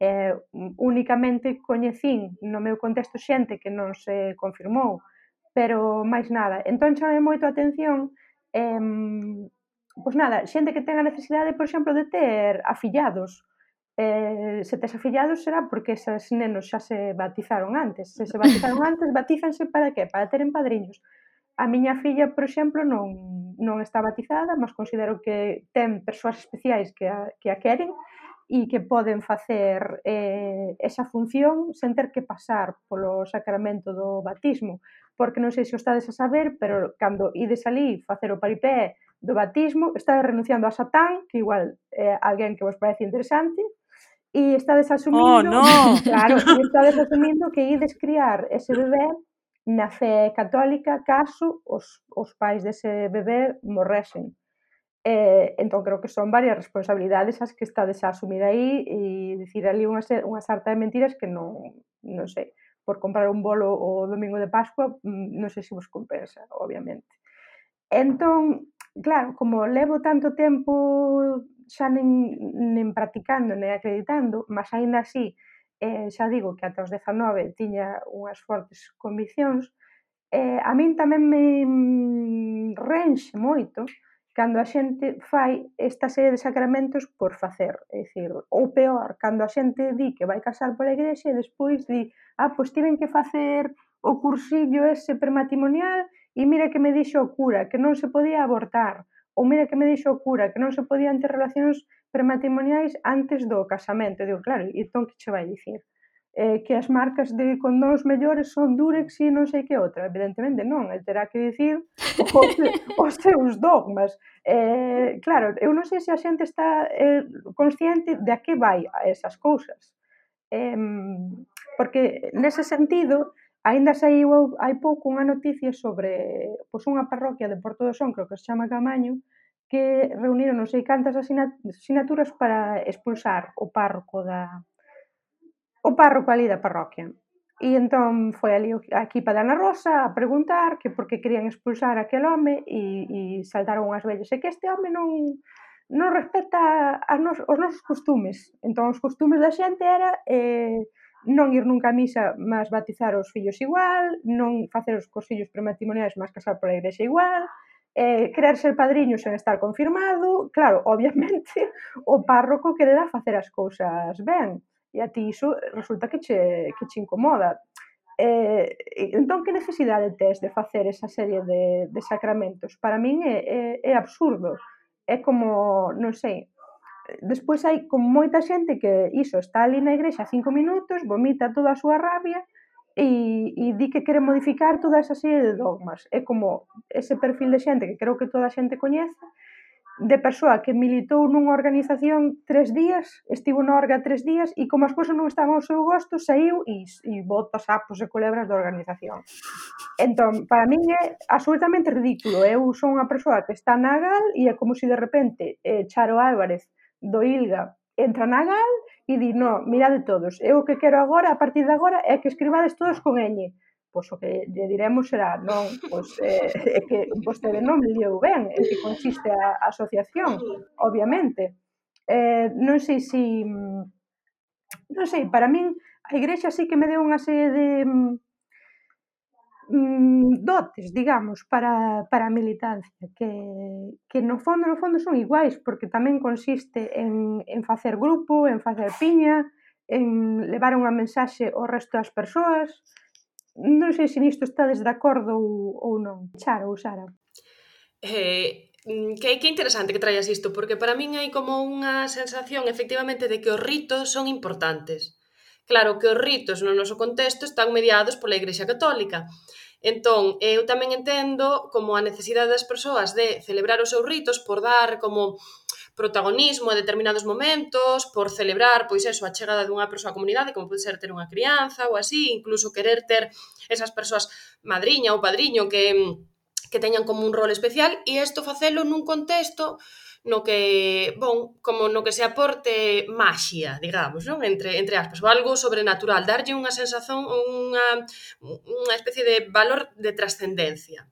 Eh, únicamente coñecín no meu contexto xente que non se confirmou, pero máis nada. Entón chame moito a atención eh, pois nada, xente que tenga necesidade, por exemplo, de ter afillados. Eh, se tes afillados será porque esas nenos xa se batizaron antes. Se se batizaron *laughs* antes, batízanse para que? Para teren padriños. A miña filla, por exemplo, non, non está batizada, mas considero que ten persoas especiais que a, que a queren e que poden facer eh, esa función sen ter que pasar polo sacramento do batismo. Porque non sei se o estades a saber, pero cando ides ali facer o paripé do batismo, estades renunciando a Satán, que igual é alguén que vos parece interesante, e estades asumindo... Oh, no. *laughs* Claro, *laughs* e estades asumindo que ides criar ese bebé na fe católica caso os, os pais dese bebé morresen. Eh, entón, creo que son varias responsabilidades as que estades a asumir aí e dicir ali unha, unha sarta de mentiras que non, non sei, por comprar un bolo o domingo de Pascua, mm, non sei se vos compensa, obviamente. Entón, Claro, como levo tanto tempo xa nen, nen practicando, nen acreditando, mas aínda así, eh, xa digo que ata os 19 tiña unhas fortes conviccións, eh, a min tamén me renxe moito cando a xente fai esta serie de sacramentos por facer, é dicir, ou peor, cando a xente di que vai casar pola igrexa e despois di, ah, pois tiven que facer o cursillo ese prematrimonial e mira que me dixo o cura que non se podía abortar, ou mira que me dixo o cura que non se podían ter relacións prematrimoniais antes do casamento. E digo, claro, e entón que che vai dicir? Eh, que as marcas de condóns mellores son Durex e non sei que outra. Evidentemente non, el terá que dicir os, *laughs* os seus dogmas. Eh, claro, eu non sei se a xente está eh, consciente de a que vai a esas cousas. Eh, porque nese sentido, Aínda saiu hai pouco unha noticia sobre pois, unha parroquia de Porto do Son, creo que se chama Camaño, que reuniron non sei cantas asinaturas para expulsar o párroco da o párroco ali da parroquia. E entón foi ali a equipa da Ana Rosa a preguntar que por que querían expulsar aquel home e, e saltaron unhas vellas e que este home non non respeta as nos, os nosos costumes. Entón, os costumes da xente era eh, non ir nunca a misa, mas batizar os fillos igual, non facer os cosillos prematrimoniais, mas casar pola igrexa igual, eh, querer ser padriño sen estar confirmado, claro, *laughs* obviamente, o párroco quererá facer as cousas ben, e a ti iso resulta que che, que che incomoda. Eh, entón, que necesidade tes de facer esa serie de, de sacramentos? Para min é, é, é absurdo. É como, non sei, despois hai con moita xente que iso está ali na igrexa cinco minutos, vomita toda a súa rabia e, e di que quere modificar toda esa serie de dogmas. É como ese perfil de xente que creo que toda a xente coñece, de persoa que militou nunha organización tres días, estivo na orga tres días e como as cousas non estaban ao seu gosto, saiu e, e bota sapos e culebras da organización. Entón, para min é absolutamente ridículo. Eu son unha persoa que está na GAL e é como se si de repente eh, Charo Álvarez do ILGA entra na GAL e di, no, mirade todos, eu o que quero agora, a partir de agora, é que escribades todos con ñ. Pois o que lle diremos será, non, pois, é, *laughs* eh, é que vostede non me liou ben, é que consiste a, a asociación, obviamente. Eh, non sei se... Si, non sei, para min a igrexa sí que me deu unha serie de mm, mm, dotes, digamos, para, para a militancia, que, que no fondo, no fondo son iguais, porque tamén consiste en, en facer grupo, en facer piña, en levar unha mensaxe ao resto das persoas. Non sei se nisto estades de acordo ou, ou non. Charo ou Sara? Eh, mm, que, que interesante que traías isto, porque para min hai como unha sensación efectivamente de que os ritos son importantes Claro que os ritos no noso contexto están mediados pola Igrexa Católica. Entón, eu tamén entendo como a necesidade das persoas de celebrar os seus ritos por dar como protagonismo a determinados momentos, por celebrar, pois eso, a chegada dunha persoa á comunidade, como pode ser ter unha crianza ou así, incluso querer ter esas persoas madriña ou padriño que que teñan como un rol especial e isto facelo nun contexto no que, bon, como no que se aporte maxia, digamos, non? Entre, entre aspas, ou algo sobrenatural, darlle unha sensación, unha, unha especie de valor de trascendencia.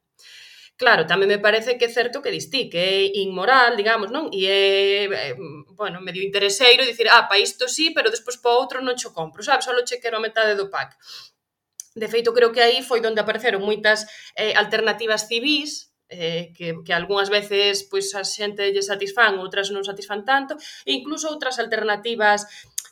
Claro, tamén me parece que é certo que distí, que é inmoral, digamos, non? E é, eh, bueno, medio intereseiro dicir, ah, pa isto sí, pero despois pa outro non cho compro, sabes? Solo che quero a metade do pack. De feito, creo que aí foi onde apareceron moitas eh, alternativas civis, eh, que, que algunhas veces pois a xente lle satisfán, outras non satisfán tanto, e incluso outras alternativas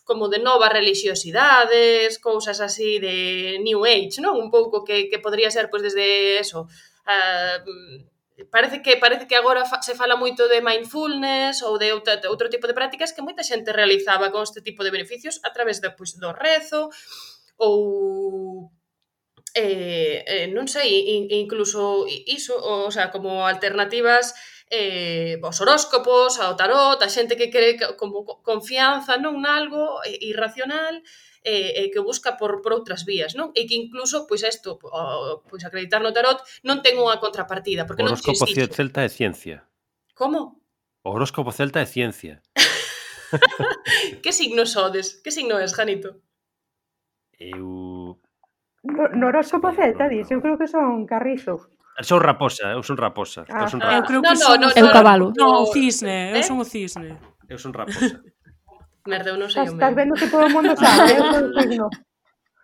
como de novas religiosidades, cousas así de New Age, non? Un pouco que, que podría ser pois desde eso, Uh, parece que parece que agora fa, se fala moito de mindfulness ou de outra, outro tipo de prácticas que moita xente realizaba con este tipo de beneficios a través de, pois, do rezo ou eh, eh, non sei, incluso iso, o, o sea, como alternativas eh, os horóscopos, ao tarot, a xente que cree como confianza non nalgo eh, irracional, e, e que busca por, por outras vías, non? E que incluso, pois isto, pois acreditar no tarot non ten unha contrapartida, porque o non horóscopo celta é ciencia. Como? O horóscopo celta é ciencia. *laughs* que signo sodes? Que signo és, Janito? Eu no, Noroso Poceta, dis, eu creo que son carrizos. Eu Son raposa, eh, eu son raposa. Ah. Eu, son raposa. eu creo que no, son... no, no, eu cabalo. No, o cisne, eh? eh eu son o cisne. Eu son raposa. *laughs* Merda, eu non sei o meu. Estás vendo que todo o mundo sabe, eu son signo.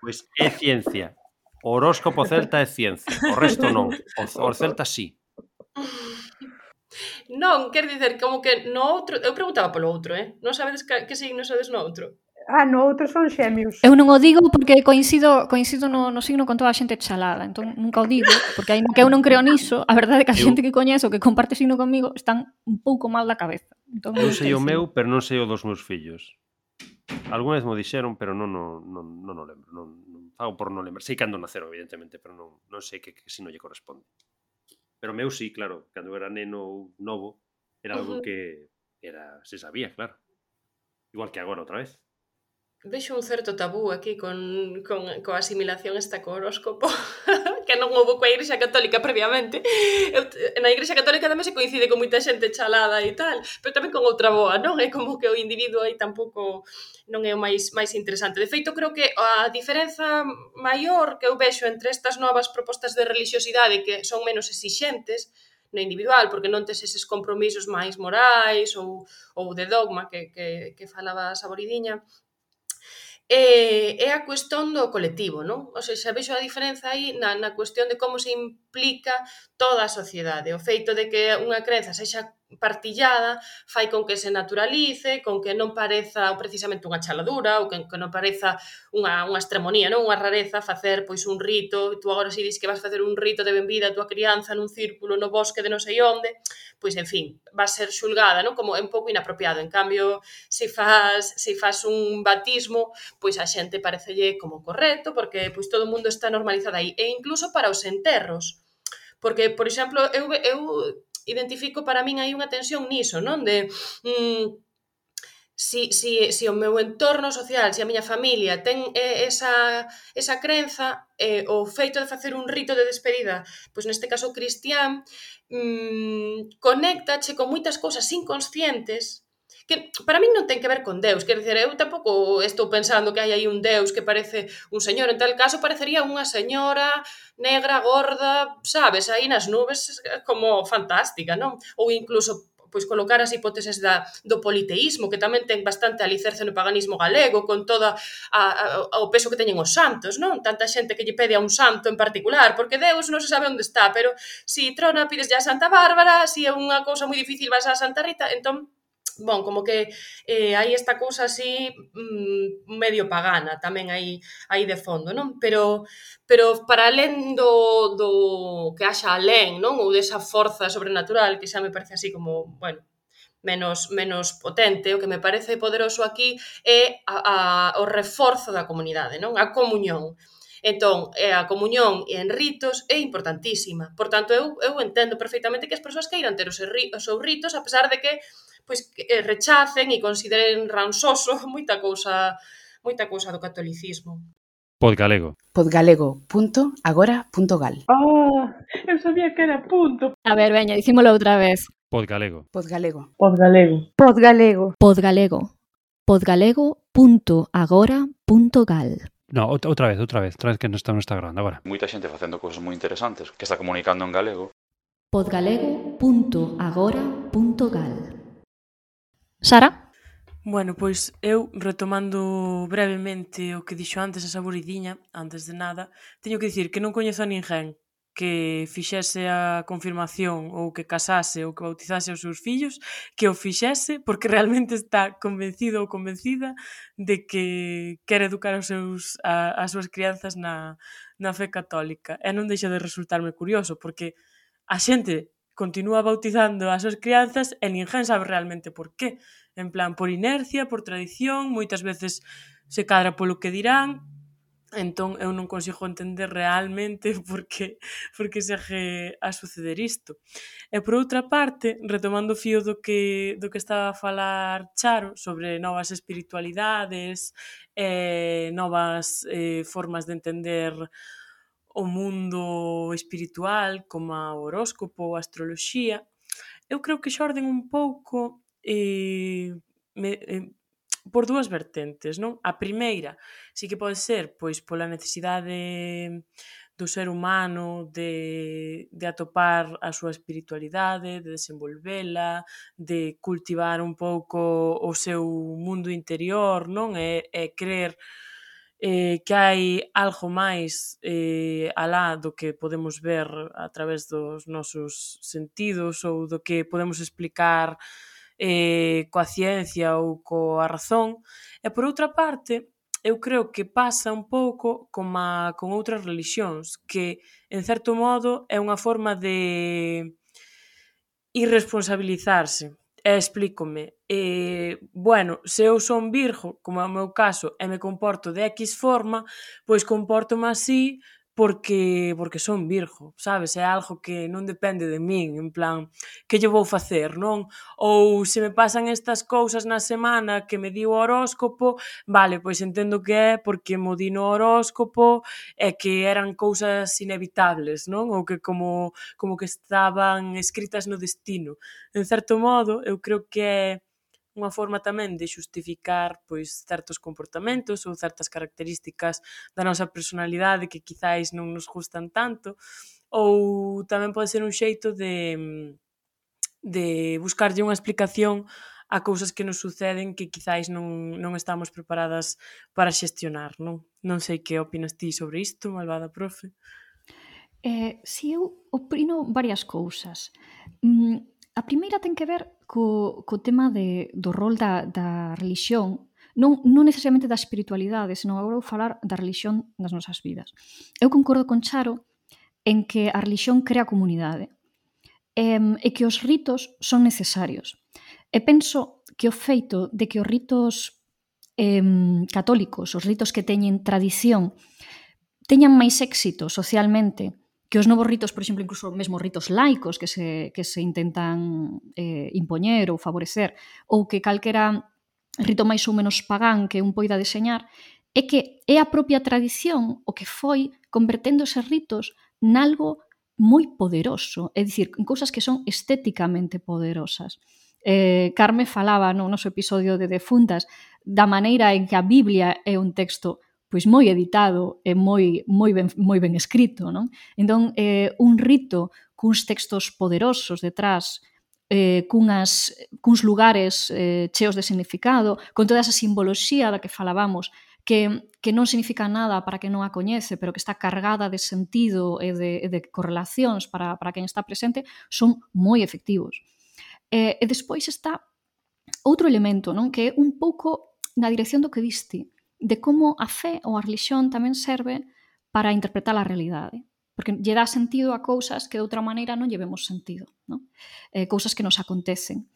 Pois é ciencia. O horóscopo celta é ciencia, o resto non. O, o celta sí. Non, quer dizer, como que no outro... Eu preguntaba polo outro, eh? Non sabedes que, que signo sodes no outro? Ah, no, outros son xemios. Eu non o digo porque coincido, coincido no, no signo con toda a xente chalada, entón nunca o digo, porque ainda que eu non creo niso, a verdade é que a xente que coñezo que comparte signo comigo están un pouco mal da cabeza. Entón, eu sei o meu, pero non sei o dos meus fillos. Alguna vez mo dixeron, pero non non, non, non o lembro. Non, non, fago por non lembrar. Sei cando naceron, evidentemente, pero non, non sei que, que signo lle corresponde. Pero meu sí, claro, cando era neno novo, era algo que era se sabía, claro. Igual que agora outra vez vexo un certo tabú aquí con, con, coa asimilación esta co horóscopo *laughs* que non houve coa Igrexa Católica previamente eu, na Igrexa Católica tamén se coincide con moita xente chalada e tal pero tamén con outra boa, non? É como que o individuo aí tampouco non é o máis, máis interesante de feito creo que a diferenza maior que eu vexo entre estas novas propostas de religiosidade que son menos exixentes no individual, porque non tes eses compromisos máis morais ou, ou de dogma que, que, que falaba a Saboridiña, é, é a cuestión do colectivo, non? O sea, xa vexo a diferenza aí na, na cuestión de como se implica toda a sociedade. O feito de que unha crenza sexa partillada fai con que se naturalice, con que non pareza precisamente unha chaladura ou que, que non pareza unha, unha extremonía, non unha rareza facer pois un rito, tú agora si dis que vas facer un rito de benvida a tua crianza nun círculo no bosque de non sei onde, pois en fin, va a ser xulgada, non? Como é un pouco inapropiado. En cambio, se faz, fas, se faz fas un batismo, pois a xente parecelle como correcto, porque pois todo o mundo está normalizado aí e incluso para os enterros. Porque, por exemplo, eu, eu identifico para min hai unha tensión niso, non? De mm, si, si, si o meu entorno social, se si a miña familia ten eh, esa, esa crenza, eh, o feito de facer un rito de despedida, pois neste caso cristián, mm, conectache con moitas cousas inconscientes que para min non ten que ver con Deus, quer dizer, eu tampouco estou pensando que hai aí un Deus que parece un señor, en tal caso parecería unha señora negra, gorda, sabes, aí nas nubes como fantástica, non? Ou incluso pois colocar as hipóteses da, do politeísmo, que tamén ten bastante alicerce no paganismo galego, con toda a, a, o peso que teñen os santos, non? Tanta xente que lle pede a un santo en particular, porque Deus non se sabe onde está, pero si trona pides a Santa Bárbara, si é unha cousa moi difícil vas a Santa Rita, entón bon, como que eh, hai esta cousa así mm, medio pagana tamén aí aí de fondo, non? Pero pero para alén do, do que haxa alén, non? Ou desa forza sobrenatural que xa me parece así como, bueno, menos menos potente, o que me parece poderoso aquí é a, a, o reforzo da comunidade, non? A comunión. Entón, eh, a comunión en ritos é importantísima. Por tanto, eu, eu entendo perfectamente que as persoas queiran ter os, os seus ritos, a pesar de que pois eh, rechacen e consideren ransoso *laughs* moita cousa moita cousa do catolicismo. Podgalego. Podgalego.agora.gal. Oh, ah, eu sabía que era punto. A ver, veña, dicímolo outra vez. Podgalego. Podgalego. Podgalego. Podgalego. Podgalego. Podgalego.agora.gal. No, outra vez, outra vez, outra vez que non está, non está grabando agora. Moita xente facendo cousas moi interesantes que está comunicando en galego. Podgalego.agora.gal. Sara? Bueno, pois eu retomando brevemente o que dixo antes a Saboridiña, antes de nada, teño que dicir que non coñezo a ninguén que fixese a confirmación ou que casase ou que bautizase os seus fillos, que o fixese porque realmente está convencido ou convencida de que quere educar os seus, a, as súas crianzas na, na fe católica. E non deixa de resultarme curioso porque a xente continúa bautizando as súas crianzas e ninguén sabe realmente por qué. En plan, por inercia, por tradición, moitas veces se cadra polo que dirán, entón eu non consigo entender realmente *laughs* por que, por que segue a suceder isto. E por outra parte, retomando o fío do que, do que estaba a falar Charo sobre novas espiritualidades, eh, novas eh, formas de entender o mundo espiritual, como a horóscopo ou a astroloxía, eu creo que xorden un pouco eh, me, eh, por dúas vertentes, non? A primeira, sí que pode ser pois pola necesidade do ser humano de, de atopar a súa espiritualidade, de desenvolvela, de cultivar un pouco o seu mundo interior, non? E, e crer eh, que hai algo máis eh, alá do que podemos ver a través dos nosos sentidos ou do que podemos explicar eh, coa ciencia ou coa razón. E por outra parte, eu creo que pasa un pouco coma con outras relixións, que en certo modo é unha forma de irresponsabilizarse E explícome, eh, bueno, se eu son virgo, como é o meu caso, e me comporto de X forma, pois comporto-me así porque porque son virgo, sabes? É algo que non depende de min, en plan, que lle vou facer, non? Ou se me pasan estas cousas na semana que me di o horóscopo, vale, pois entendo que é porque mo di no horóscopo e que eran cousas inevitables, non? Ou que como como que estaban escritas no destino. En certo modo, eu creo que é unha forma tamén de xustificar pois certos comportamentos ou certas características da nosa personalidade que quizáis non nos gustan tanto ou tamén pode ser un xeito de de buscarlle unha explicación a cousas que nos suceden que quizáis non, non estamos preparadas para xestionar, non? Non sei que opinas ti sobre isto, malvada profe. Eh, si eu opino varias cousas. Mm, A primeira ten que ver co, co tema de, do rol da, da religión non, non necesariamente da espiritualidade, senón agora vou falar da religión nas nosas vidas. Eu concordo con Charo en que a religión crea comunidade e, e que os ritos son necesarios. E penso que o feito de que os ritos eh, católicos, os ritos que teñen tradición, teñan máis éxito socialmente que os novos ritos, por exemplo, incluso mesmo ritos laicos que se, que se intentan eh, impoñer ou favorecer, ou que calquera rito máis ou menos pagán que un poida deseñar, é que é a propia tradición o que foi convertendo eses ritos nalgo moi poderoso, é dicir, en cousas que son estéticamente poderosas. Eh, Carme falaba no noso episodio de Defuntas da maneira en que a Biblia é un texto pois moi editado e moi moi ben moi ben escrito, non? Entón, eh un rito cuns textos poderosos detrás, eh, cunhas, cuns lugares eh, cheos de significado, con toda esa simboloxía da que falábamos, que, que non significa nada para que non a coñece, pero que está cargada de sentido e de, e de correlacións para, para quen está presente, son moi efectivos. Eh, e despois está outro elemento, non que é un pouco na dirección do que diste, de como a fe ou a religión tamén serve para interpretar a realidade porque lle dá sentido a cousas que de outra maneira non lle vemos sentido, non? Eh, cousas que nos acontecen.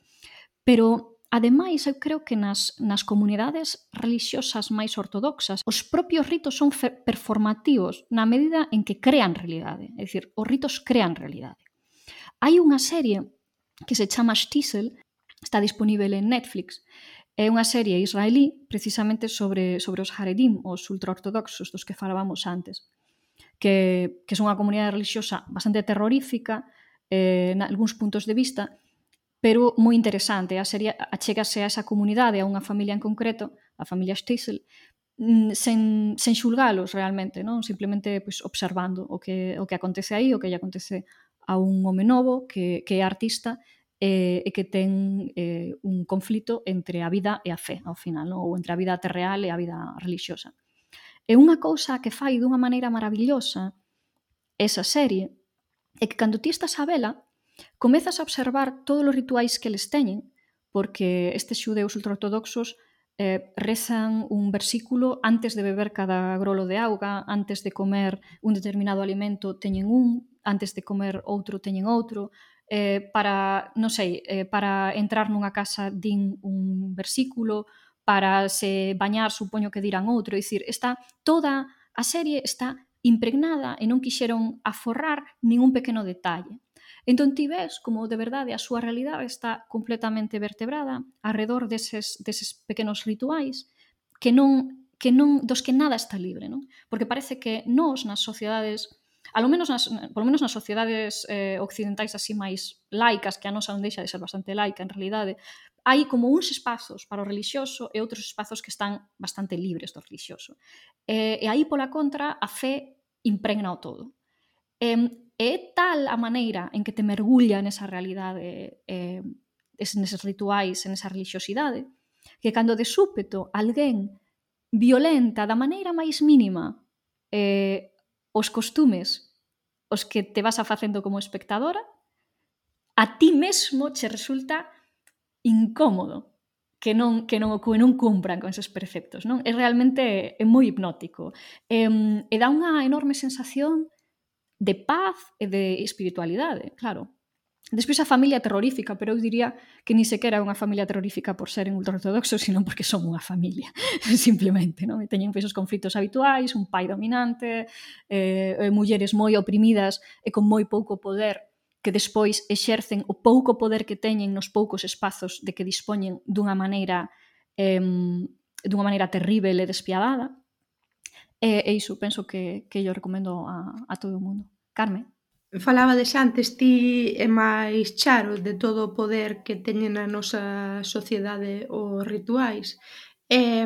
Pero ademais eu creo que nas nas comunidades religiosas máis ortodoxas os propios ritos son performativos na medida en que crean realidade, é dicir, os ritos crean realidade. Hai unha serie que se chama Stiesel, está disponível en Netflix, É unha serie israelí precisamente sobre, sobre os Haredim, os ultraortodoxos dos que falábamos antes, que, que son unha comunidade religiosa bastante terrorífica eh, en algúns puntos de vista, pero moi interesante. A serie achegase a esa comunidade, a unha familia en concreto, a familia Stiesel, mm, sen, sen xulgalos realmente, non? simplemente pois, observando o que, o que acontece aí, o que lle acontece a un home novo que, que é artista eh, e que ten eh, un conflito entre a vida e a fe, ao final, no? ou entre a vida terreal e a vida religiosa. E unha cousa que fai dunha maneira maravillosa esa serie é que cando ti estás a vela, comezas a observar todos os rituais que les teñen, porque estes xudeus ultraortodoxos eh, rezan un versículo antes de beber cada grolo de auga, antes de comer un determinado alimento teñen un, antes de comer outro teñen outro, eh, para, non sei, eh, para entrar nunha casa din un versículo, para se bañar supoño que dirán outro, é dicir, está toda a serie está impregnada e non quixeron aforrar ningún pequeno detalle. Entón ti ves como de verdade a súa realidade está completamente vertebrada alrededor deses, deses pequenos rituais que non que non dos que nada está libre, non? Porque parece que nós nas sociedades alo menos nas, polo menos nas sociedades eh, occidentais así máis laicas, que a nosa non deixa de ser bastante laica en realidade, hai como uns espazos para o relixioso e outros espazos que están bastante libres do relixioso. Eh, e aí, pola contra, a fe impregna o todo. Eh, é tal a maneira en que te mergulla nesa realidade eh, neses rituais, en esa religiosidade, que cando de súpeto alguén violenta da maneira máis mínima eh, os costumes os que te vas a facendo como espectadora, a ti mesmo che resulta incómodo que non que non que non cumpran con esos preceptos, non? É realmente é moi hipnótico. E, e dá unha enorme sensación de paz e de espiritualidade, claro. Despois a familia terrorífica, pero eu diría que ni sequera é unha familia terrorífica por seren ultraortodoxos, *laughs* sino porque son unha familia, *laughs* simplemente. Non? E teñen esos conflitos habituais, un pai dominante, eh, eh, mulleres moi oprimidas e con moi pouco poder que despois exercen o pouco poder que teñen nos poucos espazos de que dispoñen dunha maneira eh, dunha maneira terrible e despiadada. E, e iso penso que, que yo recomendo a, a todo o mundo. Carmen? Falaba de antes ti é máis charo de todo o poder que teñen na nosa sociedade os rituais. E,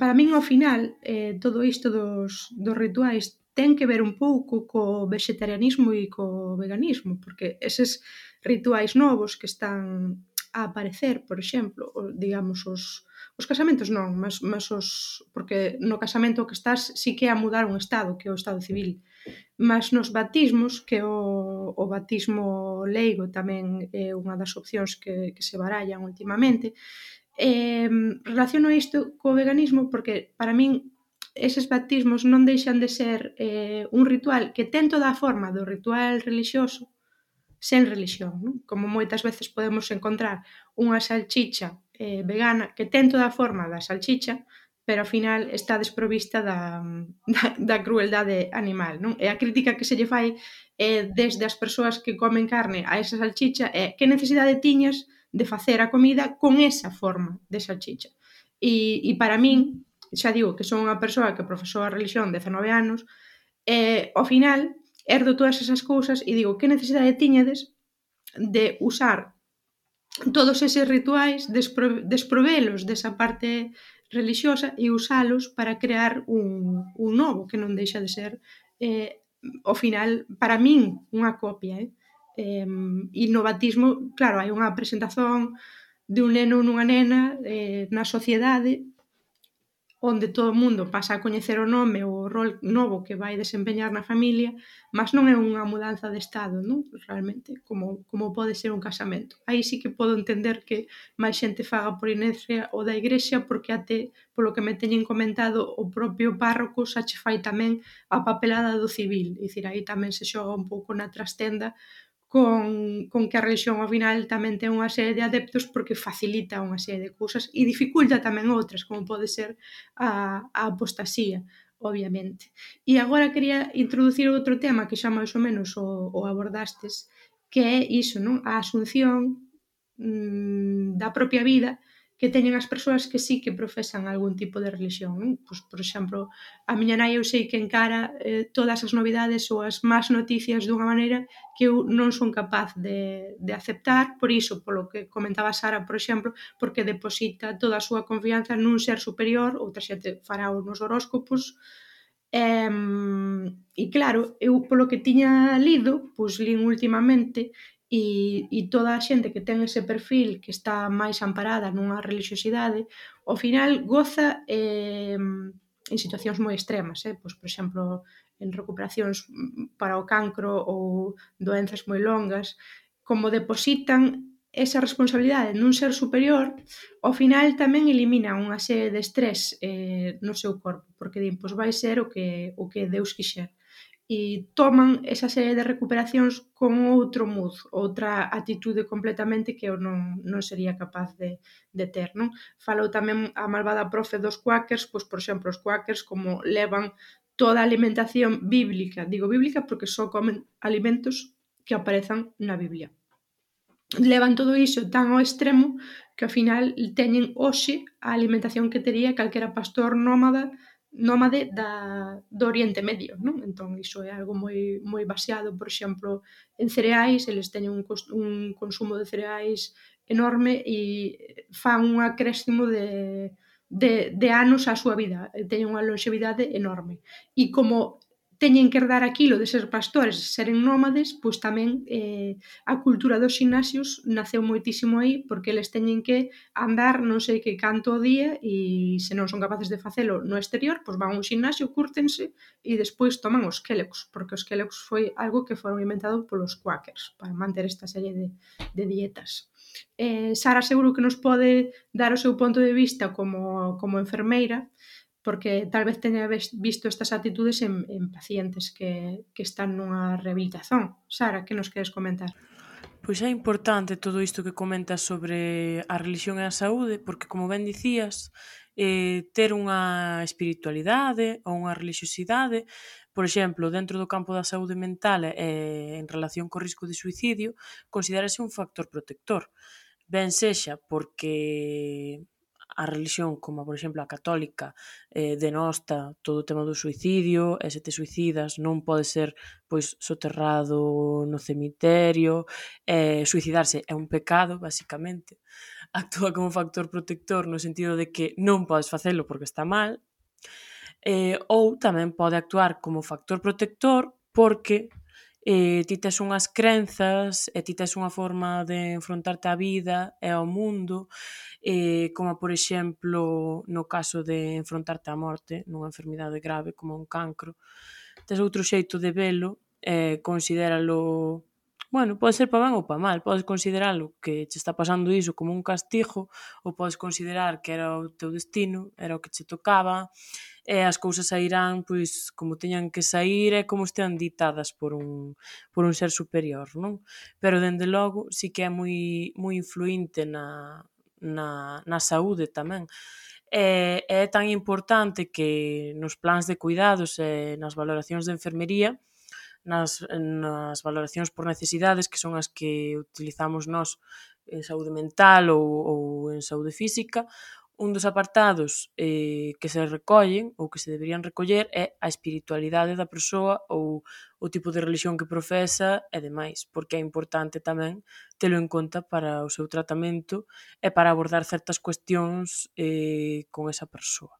para min, ao final, eh, todo isto dos, dos rituais ten que ver un pouco co vegetarianismo e co veganismo, porque eses rituais novos que están a aparecer, por exemplo, digamos, os, os casamentos non, mas, mas os, porque no casamento que estás sí que é a mudar un estado, que é o estado civil, Mas nos batismos, que o, o batismo leigo tamén é unha das opcións que, que se barallan últimamente, eh, relaciono isto co veganismo porque para min eses batismos non deixan de ser eh, un ritual que ten toda a forma do ritual relixioso sen religión. Non? Como moitas veces podemos encontrar unha salchicha eh, vegana que ten toda a forma da salchicha, pero ao final está desprovista da, da, da crueldade animal, non? E a crítica que se lle fai é desde as persoas que comen carne a esa salchicha é que necesidade tiñas de facer a comida con esa forma de salchicha. E, e para min, xa digo que son unha persoa que profesou a religión 19 anos, e ao final herdo todas esas cousas e digo que necesidade tiñades de usar todos eses rituais despro, desprovelos desa parte relixiosa e usalos para crear un, un novo que non deixa de ser eh, ao final, para min, unha copia eh? Eh, innovatismo, claro, hai unha presentación de un neno nunha nena eh, na sociedade onde todo o mundo pasa a coñecer o nome ou o rol novo que vai desempeñar na familia, mas non é unha mudanza de estado, non? Pois realmente, como, como pode ser un casamento. Aí sí que podo entender que máis xente faga por inercia ou da igrexa, porque até, polo que me teñen comentado, o propio párroco xa che fai tamén a papelada do civil, dicir, aí tamén se xoga un pouco na trastenda con, con que a religión ao final tamén ten unha serie de adeptos porque facilita unha serie de cousas e dificulta tamén outras, como pode ser a, a apostasía, obviamente. E agora quería introducir outro tema que xa máis ou menos o, o abordastes, que é iso, non? a asunción mmm, da propia vida que teñen as persoas que sí que profesan algún tipo de religión. Non? Pois, por exemplo, a miña nai eu sei que encara eh, todas as novidades ou as más noticias dunha maneira que eu non son capaz de, de aceptar, por iso, polo que comentaba Sara, por exemplo, porque deposita toda a súa confianza nun ser superior, outra xente fará nos horóscopos, e, e claro, eu polo que tiña lido, pois lín últimamente e, e toda a xente que ten ese perfil que está máis amparada nunha religiosidade, ao final goza eh, en situacións moi extremas, eh? pois, por exemplo, en recuperacións para o cancro ou doenzas moi longas, como depositan esa responsabilidade nun ser superior, ao final tamén elimina unha serie de estrés eh, no seu corpo, porque din, pois vai ser o que, o que Deus quixer e toman esa serie de recuperacións con outro mood, outra atitude completamente que eu non, non sería capaz de, de ter. Non? Falou tamén a malvada profe dos quakers, pois, por exemplo, os quakers como levan toda a alimentación bíblica, digo bíblica porque só comen alimentos que aparezan na Biblia. Levan todo iso tan ao extremo que ao final teñen hoxe a alimentación que tería calquera pastor nómada nómade da, do Oriente Medio, non? Entón, iso é algo moi, moi baseado, por exemplo, en cereais, eles teñen un, un consumo de cereais enorme e fan un acréscimo de, de, de anos á súa vida, teñen unha longevidade enorme. E como teñen que herdar aquilo de ser pastores seren nómades, pois tamén eh, a cultura dos gimnasios naceu moitísimo aí porque eles teñen que andar non sei que canto o día e se non son capaces de facelo no exterior, pois van a un gimnasio, curtense e despois toman os Kellogg's, porque os Kellogg's foi algo que foron inventado polos Quakers para manter esta serie de, de dietas. Eh, Sara seguro que nos pode dar o seu punto de vista como, como enfermeira, porque tal vez teña visto estas actitudes en, en pacientes que, que están nunha rehabilitación. Sara, que nos queres comentar? Pois é importante todo isto que comentas sobre a religión e a saúde, porque como ben dicías, eh, ter unha espiritualidade ou unha religiosidade, por exemplo, dentro do campo da saúde mental eh, en relación co risco de suicidio, considerase un factor protector. Ben sexa porque a religión como por exemplo a católica eh, denosta todo o tema do suicidio e se te suicidas non pode ser pois soterrado no cemiterio eh, suicidarse é un pecado basicamente. *laughs* Actúa como factor protector no sentido de que non podes facelo porque está mal eh, ou tamén pode actuar como factor protector porque eh, ti tes unhas crenzas e ti tes unha forma de enfrontarte á vida e ao mundo eh, como por exemplo no caso de enfrontarte á morte nunha enfermidade grave como un cancro tes outro xeito de velo e eh, considéralo bueno, pode ser pa ben ou pa mal, podes consideralo que che está pasando iso como un castigo ou podes considerar que era o teu destino, era o que che tocaba, e as cousas sairán pois como teñan que sair e como estean ditadas por un, por un ser superior, non? Pero dende logo si que é moi, moi influinte na, na, na saúde tamén. É, é tan importante que nos plans de cuidados e nas valoracións de enfermería nas, nas valoracións por necesidades que son as que utilizamos nós en saúde mental ou, ou en saúde física, un dos apartados eh, que se recollen ou que se deberían recoller é a espiritualidade da persoa ou o tipo de religión que profesa e demais, porque é importante tamén telo en conta para o seu tratamento e para abordar certas cuestións eh, con esa persoa.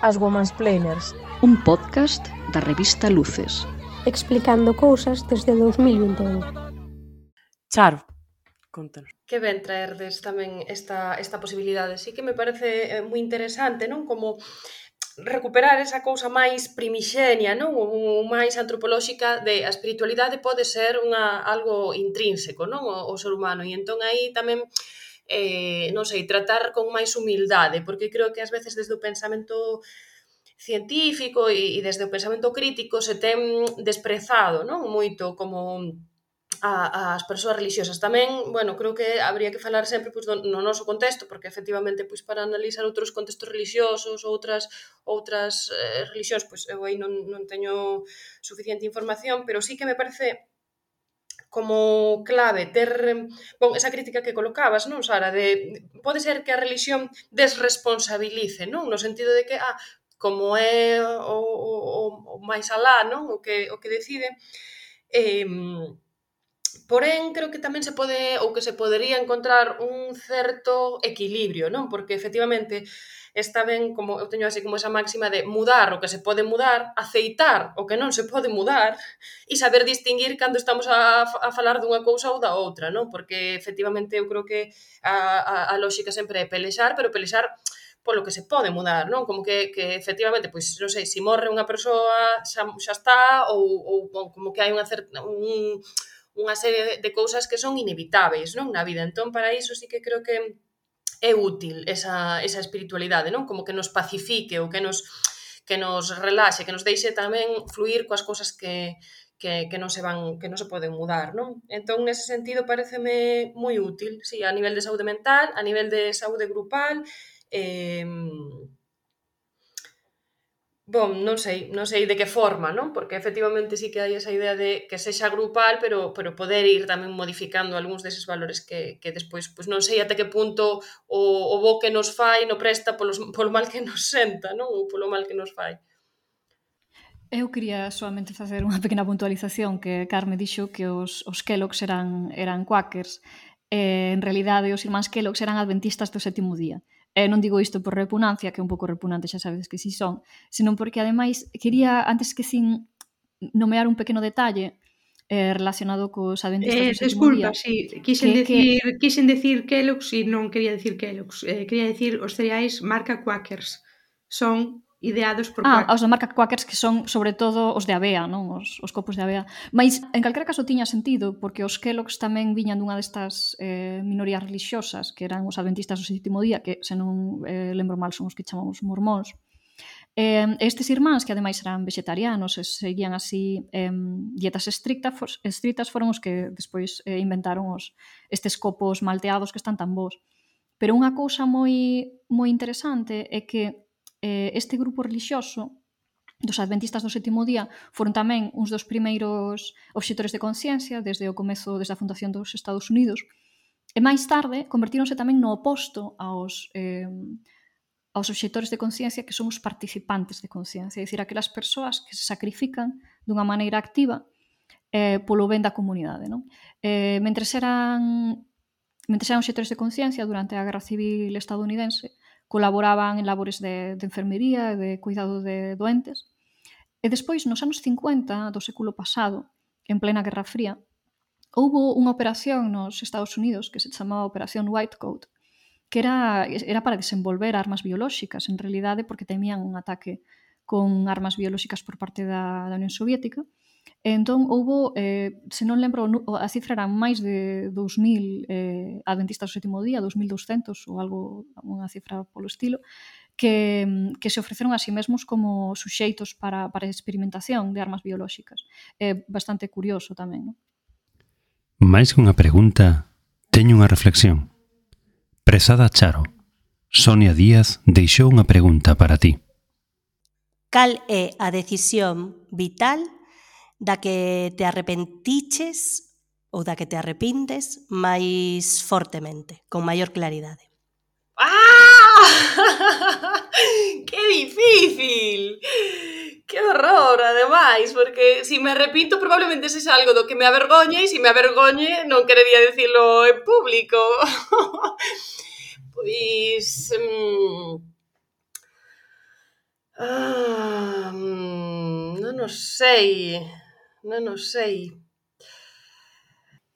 As Women's Planers, un podcast da revista Luces, explicando cousas desde 2021. Charo, contanos que ben traerdes tamén esta, esta posibilidade. Sí que me parece eh, moi interesante, non? Como recuperar esa cousa máis primixenia, non? O máis antropolóxica de a espiritualidade pode ser unha algo intrínseco, non? O, o ser humano. E entón aí tamén eh, non sei, tratar con máis humildade, porque creo que ás veces desde o pensamento científico e, e desde o pensamento crítico se ten desprezado, non? Moito como a, as persoas religiosas. Tamén, bueno, creo que habría que falar sempre pois, do, no noso contexto, porque efectivamente pois, para analizar outros contextos religiosos, outras outras eh, religións, pois eu aí non, non teño suficiente información, pero sí que me parece como clave ter bon, esa crítica que colocabas, non, Sara, de pode ser que a religión desresponsabilice, non, no sentido de que ah, como é o, o, o, o máis alá, non, o que o que decide eh Porén, creo que tamén se pode ou que se podería encontrar un certo equilibrio, non? Porque efectivamente está ben como eu teño así como esa máxima de mudar o que se pode mudar, aceitar o que non se pode mudar e saber distinguir cando estamos a, a falar dunha cousa ou da outra, non? Porque efectivamente eu creo que a, a, a lógica sempre é pelexar, pero pelexar polo que se pode mudar, non? Como que, que efectivamente, pois, non sei, se morre unha persoa xa, xa está ou, ou, ou como que hai unha certa, un, unha serie de cousas que son inevitáveis non na vida. Entón, para iso sí que creo que é útil esa, esa espiritualidade, non? Como que nos pacifique ou que nos que nos relaxe, que nos deixe tamén fluir coas cousas que, que, que non se van que non se poden mudar, non? Entón nese sentido pareceme moi útil, si sí, a nivel de saúde mental, a nivel de saúde grupal, eh, Bom, non sei, non sei de que forma, non? Porque efectivamente sí que hai esa idea de que sexa grupal, pero pero poder ir tamén modificando algúns deses valores que, que despois, pois non sei até que punto o, o bo que nos fai no presta polos, *laughs* polo mal que nos senta, non? Ou polo mal que nos fai. Eu quería solamente facer unha pequena puntualización que Carme dixo que os, os Kellogg's eran, eran quakers. Eh, en realidade, os irmáns Kellogg's eran adventistas do sétimo día eh, non digo isto por repugnancia, que é un pouco repugnante, xa sabedes que si sí son, senón porque ademais quería, antes que sin nomear un pequeno detalle eh, relacionado cos adventistas eh, Desculpa, día, sí, quixen que, decir, que... quixen decir Kellogg's e non quería decir Kellogg's, eh, quería decir os cereais marca Quakers, son ideados por Ah, os da marca Quakers que son sobre todo os de avea, non? Os, os copos de avea. Mais en calquera caso tiña sentido porque os Kellogg's tamén viñan dunha destas eh, minorías religiosas que eran os adventistas do sétimo día, que se non eh, lembro mal son os que chamamos mormóns. Eh, estes irmáns, que ademais eran vegetarianos e seguían así eh, dietas estrictas, for, estrictas foron os que despois eh, inventaron os, estes copos malteados que están tan bons. Pero unha cousa moi moi interesante é que eh, este grupo relixioso dos adventistas do sétimo día foron tamén uns dos primeiros obxectores de conciencia desde o comezo desde a fundación dos Estados Unidos e máis tarde convertíronse tamén no oposto aos eh, aos obxectores de conciencia que somos participantes de conciencia, é dicir, aquelas persoas que se sacrifican dunha maneira activa eh, polo ben da comunidade. Non? Eh, mentre eran mentre eran obxectores de conciencia durante a Guerra Civil estadounidense, colaboraban en labores de, de enfermería e de cuidado de doentes. E despois, nos anos 50 do século pasado, en plena Guerra Fría, houbo unha operación nos Estados Unidos que se chamaba Operación White Coat, que era, era para desenvolver armas biolóxicas, en realidade porque temían un ataque con armas biolóxicas por parte da, da Unión Soviética, E entón houbo, eh, se non lembro, a cifra era máis de 2000 eh, adventistas do sétimo día, 2200 ou algo, unha cifra polo estilo, que, que se ofreceron a sí mesmos como suxeitos para, para experimentación de armas biolóxicas. É eh, bastante curioso tamén. Non? Máis que unha pregunta, teño unha reflexión. Presada Charo, Sonia Díaz deixou unha pregunta para ti. Cal é a decisión vital da que te arrepentiches ou da que te arrepintes máis fortemente, con maior claridade? ¡Ah! *laughs* ¡Qué difícil! ¡Qué horror, ademais! Porque se si me arrepinto probablemente se algo do que me avergoñe e se si me avergoñe non querería dicilo en público. *laughs* pois... Hum... Mm, ah, mm, non o sei non o sei.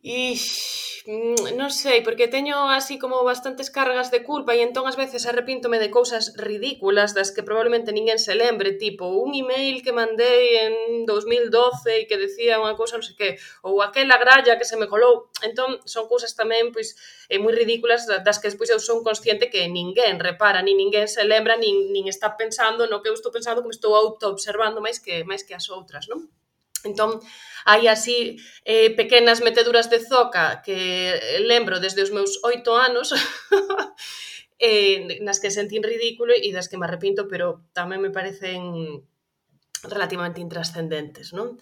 Ix, mm, non sei, porque teño así como bastantes cargas de culpa e entón ás veces arrepíntome de cousas ridículas das que probablemente ninguén se lembre, tipo un email que mandei en 2012 e que decía unha cousa non sei que, ou aquela gralla que se me colou. Entón, son cousas tamén pois eh, moi ridículas das que despois eu son consciente que ninguén repara, ni ninguén se lembra, nin, nin está pensando no que eu estou pensando, que me estou auto observando máis que máis que as outras, non? Entón, hai así eh, pequenas meteduras de zoca que lembro desde os meus oito anos *laughs* eh, nas que sentín ridículo e das que me arrepinto, pero tamén me parecen relativamente intrascendentes, non?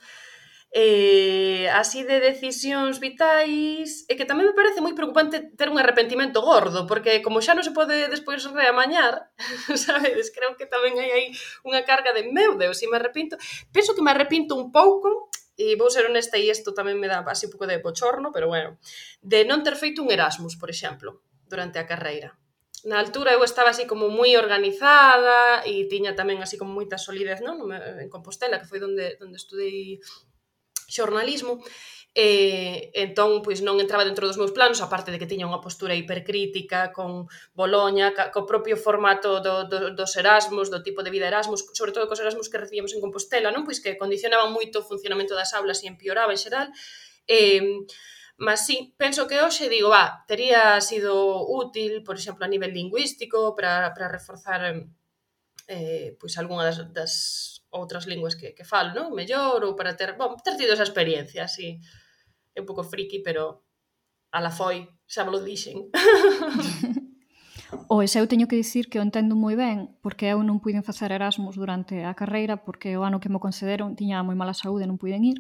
eh, así de decisións vitais, e que tamén me parece moi preocupante ter un arrepentimento gordo, porque como xa non se pode despois reamañar, *laughs* sabedes, creo que tamén hai aí unha carga de meu Deus, se me arrepinto, penso que me arrepinto un pouco, e vou ser honesta e isto tamén me dá así un pouco de bochorno, pero bueno, de non ter feito un Erasmus, por exemplo, durante a carreira na altura eu estaba así como moi organizada e tiña tamén así como moita solidez non? en Compostela, que foi onde, onde estudei xornalismo E entón, pois non entraba dentro dos meus planos, aparte de que tiña unha postura hipercrítica con Boloña, ca, co propio formato do, do, dos Erasmus, do tipo de vida Erasmus, sobre todo cos Erasmus que recibíamos en Compostela, non? Pois que condicionaban moito o funcionamento das aulas e empeoraba en xeral. Eh, Mas sí, penso que hoxe digo, va, tería sido útil, por exemplo, a nivel lingüístico, para, para reforzar eh, pois algunha das, das outras linguas que, que falo, non? Mellor ou para ter, bom, ter tido esa experiencia, así. É un pouco friki, pero a la foi, xa me lo dixen. *laughs* O ese eu teño que dicir que o entendo moi ben, porque eu non puiden facer Erasmus durante a carreira, porque o ano que mo concederon tiña moi mala saúde e non puiden ir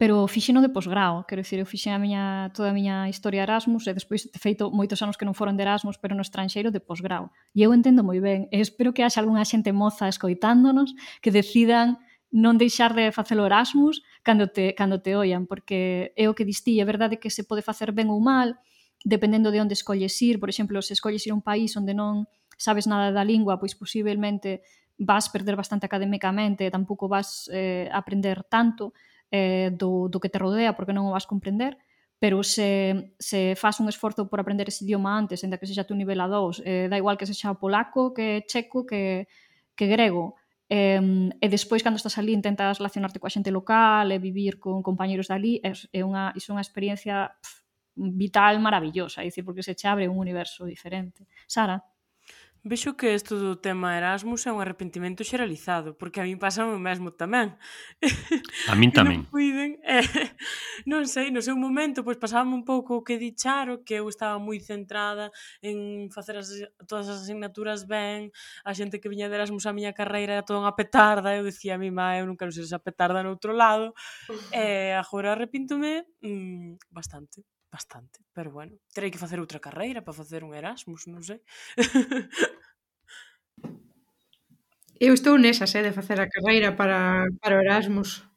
pero fixeno de posgrao, quero dicir, eu fixen a miña, toda a miña historia Erasmus e despois te feito moitos anos que non foron de Erasmus, pero no estranxeiro de posgrao. E eu entendo moi ben, e espero que haxa algunha xente moza escoitándonos que decidan non deixar de facelo Erasmus cando te, cando te oian, porque é o que distí, é verdade que se pode facer ben ou mal, dependendo de onde escolles ir, por exemplo, se escolles ir a un país onde non sabes nada da lingua, pois posiblemente vas perder bastante académicamente, tampouco vas eh, aprender tanto, eh, do, do que te rodea porque non o vas comprender, pero se, se faz un esforzo por aprender ese idioma antes, ainda que sexa tu nivel A2, eh, da igual que sexa polaco, que checo, que, que grego, eh, e despois cando estás ali intentas relacionarte coa xente local e vivir con compañeros dali, é, é unha, é unha experiencia pff, vital maravillosa, é dicir, porque se che abre un universo diferente. Sara? Vexo que isto do tema Erasmus é un arrepentimento xeralizado, porque a min pasa o mesmo tamén. A min *laughs* tamén. non cuiden, *laughs* eh, non sei, no seu momento pois pasábame un pouco o que di Charo, que eu estaba moi centrada en facer as, todas as asignaturas ben, a xente que viña de Erasmus a miña carreira era toda unha petarda, eu dicía a mi má, eu non quero ser esa petarda no outro lado, e eh, agora arrepíntome mm, bastante bastante, pero bueno, terei que facer outra carreira para facer un Erasmus, non sei. *laughs* Eu estou nesas, eh, de facer a carreira para, para o Erasmus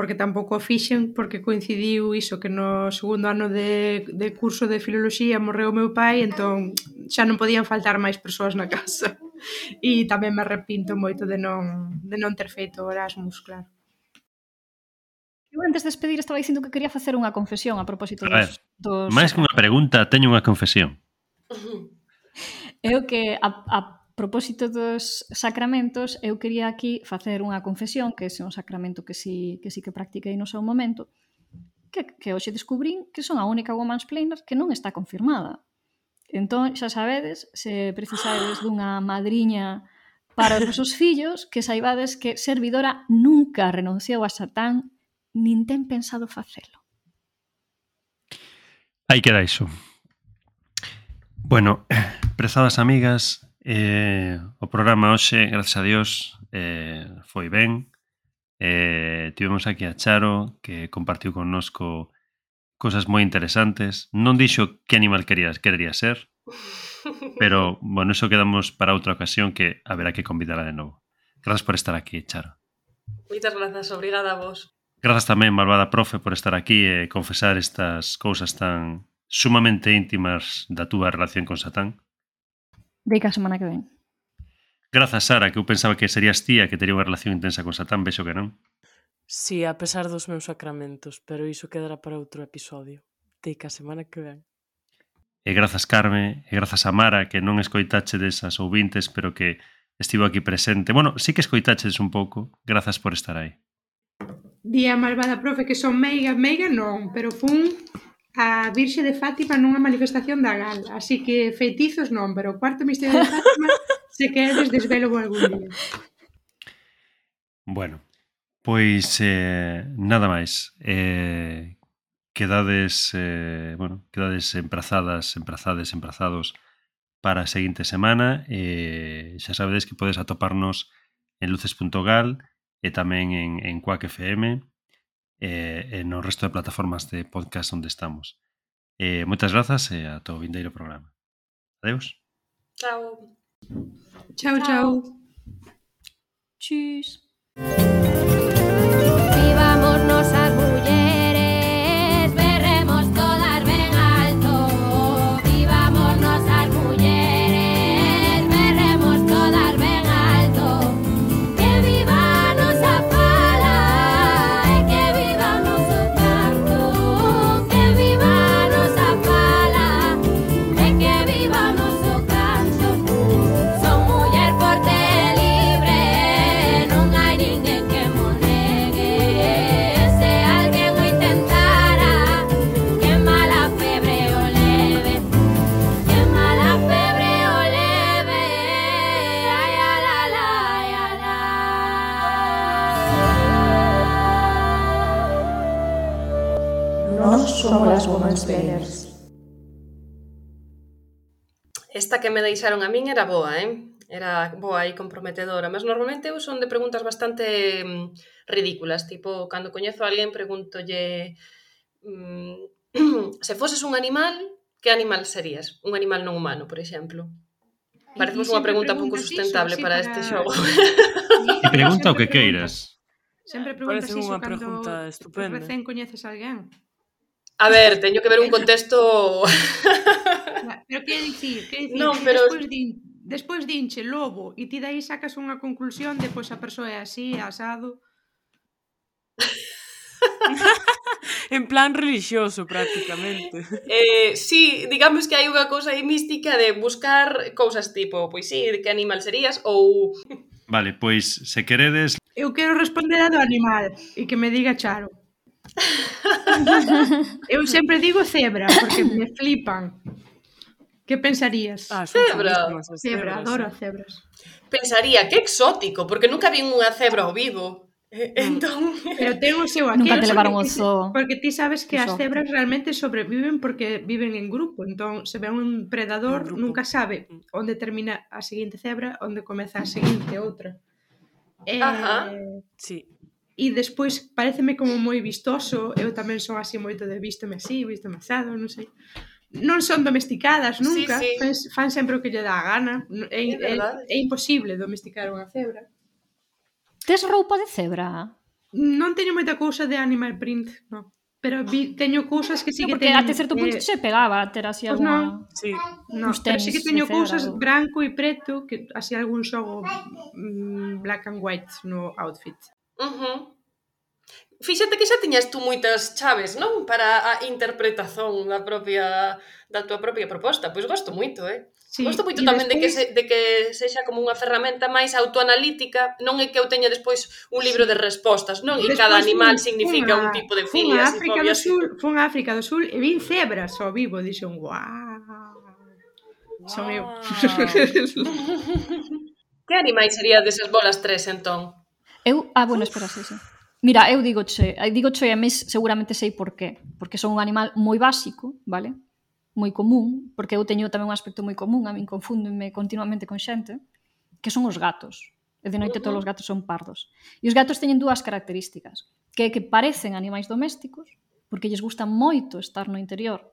porque tampouco o fixen porque coincidiu iso que no segundo ano de, de curso de filoloxía morreu o meu pai, entón xa non podían faltar máis persoas na casa. *laughs* E tamén me arrepinto moito de non, de non ter feito Erasmus, claro eu antes de despedir estaba dicindo que quería facer unha confesión a propósito a dos, ver, dos... Máis que unha pregunta, teño unha confesión. *laughs* Eu que a, a propósito dos sacramentos, eu quería aquí facer unha confesión, que é un sacramento que si que si que practiquei no seu momento, que, que hoxe descubrín que son a única woman's planner que non está confirmada. Entón, xa sabedes, se precisades dunha madriña para os vosos fillos, que saibades que servidora nunca renunciou a Satán nin ten pensado facelo. Aí queda iso. Bueno, *clears throat* prezadas amigas, eh, o programa hoxe, gracias a Dios, eh, foi ben. Eh, tivemos aquí a Charo, que compartiu connosco cosas moi interesantes. Non dixo que animal querías, querería ser, *laughs* Pero, bueno, eso quedamos para outra ocasión que haberá que convidarla de novo. Grazas por estar aquí, Charo. Moitas grazas, obrigada a vos. Grazas tamén, malvada profe, por estar aquí e confesar estas cousas tan sumamente íntimas da túa relación con Satán. Deica a semana que ven. Grazas, Sara, que eu pensaba que serías tía que tería unha relación intensa con Satán, vexo que non. Sí, a pesar dos meus sacramentos, pero iso quedará para outro episodio. Deica a semana que ven. E grazas, Carme, e grazas a Mara, que non escoitache desas ouvintes, pero que estivo aquí presente. Bueno, sí que escoitaches un pouco. Grazas por estar aí. Día malvada profe que son meiga, meiga non, pero fun a Virxe de Fátima nunha manifestación da GAL, así que feitizos non, pero o cuarto misterio de Fátima *laughs* se queres desvelo algún día. Bueno, pois eh, nada máis. Eh, quedades, eh, bueno, quedades emprazadas, emprazades, emprazados para a seguinte semana. Eh, xa sabedes que podes atoparnos en luces.gal e tamén en, en Quack FM e, e no resto de plataformas de podcast onde estamos. E, moitas grazas e a o vindeiro programa. Adeus. Chao. Chao, chao. chao. Tschüss. uns velers. Esta que me deixaron a min era boa, eh? Era boa e comprometedora, mas normalmente eu son de preguntas bastante mm, ridículas, tipo, cando coñezo a alguén pregúntolle mm, *clears throat* se foses un animal, que animal serías? Un animal non humano, por exemplo. Parece unha pregunta pouco sustentable iso, para, para este xogo. *laughs* E pregunta o que queiras. Sempre preguntas Parece iso unha cando pregunta estupenda. recén coñeces a alguén. A ver, teño que ver un contexto... pero que dicir, que dicir, non, pero... despois, din, despois dinche lobo e ti dai sacas unha conclusión de pois a persoa é así, asado... *laughs* en plan religioso prácticamente. Eh, sí, digamos que hai unha cousa aí mística de buscar cousas tipo, pois sí, que animal serías ou Vale, pois se queredes Eu quero responder a do animal e que me diga Charo. *laughs* Eu sempre digo cebra, porque me flipan. Que pensarías? Ah, cebra. Cebra, adoro as cebras. Pensaría, que exótico, porque nunca vi unha cebra ao vivo. Ah. Entón, pero ten o seu aquel, nunca te levaron o zoo. Porque ti sabes que as cebras realmente sobreviven porque viven en grupo, entón se ve un predador, nunca sabe onde termina a seguinte cebra, onde comeza a seguinte outra. Eh, Ajá. Sí e despois pareceme como moi vistoso, eu tamén son así moito de vístome así, vístome asado, non sei. Non son domesticadas nunca, sí, sí. Fan, fan sempre o que lle dá a gana. É, é, é, é imposible domesticar unha cebra. Tes roupa de cebra? Non teño moita cousa de animal print, non. Pero vi, teño cousas que sí no, que teño... Porque até certo punto eh, se pegaba ter así pues alguna... No, sí. no, pero sí que teño cousas algo. branco e preto, que así algún xogo mm, black and white no outfit. Uhum. Fíxate que xa tiñas tú moitas chaves, non? Para a interpretación da propia da tua propia proposta. Pois gosto moito, eh? Sí, gosto moito tamén despois... de, que se, de que sexa como unha ferramenta máis autoanalítica, non é que eu teña despois un libro sí. de respostas, non? E cada animal fun, significa fun a, un tipo de filias fun a África do Sul, fun a África do Sul e vin cebras ao vivo, dixen, guau, wow. son eu. *laughs* *laughs* que animais sería desas bolas tres, entón? Eu, ah, bueno, espera, sí, sí. Mira, eu digo che, eh, digo che, a mes seguramente sei por qué, porque son un animal moi básico, vale? Moi común, porque eu teño tamén un aspecto moi común, a min confúndome continuamente con xente, que son os gatos. E de noite todos os gatos son pardos. E os gatos teñen dúas características, que é que parecen animais domésticos, porque lles gusta moito estar no interior,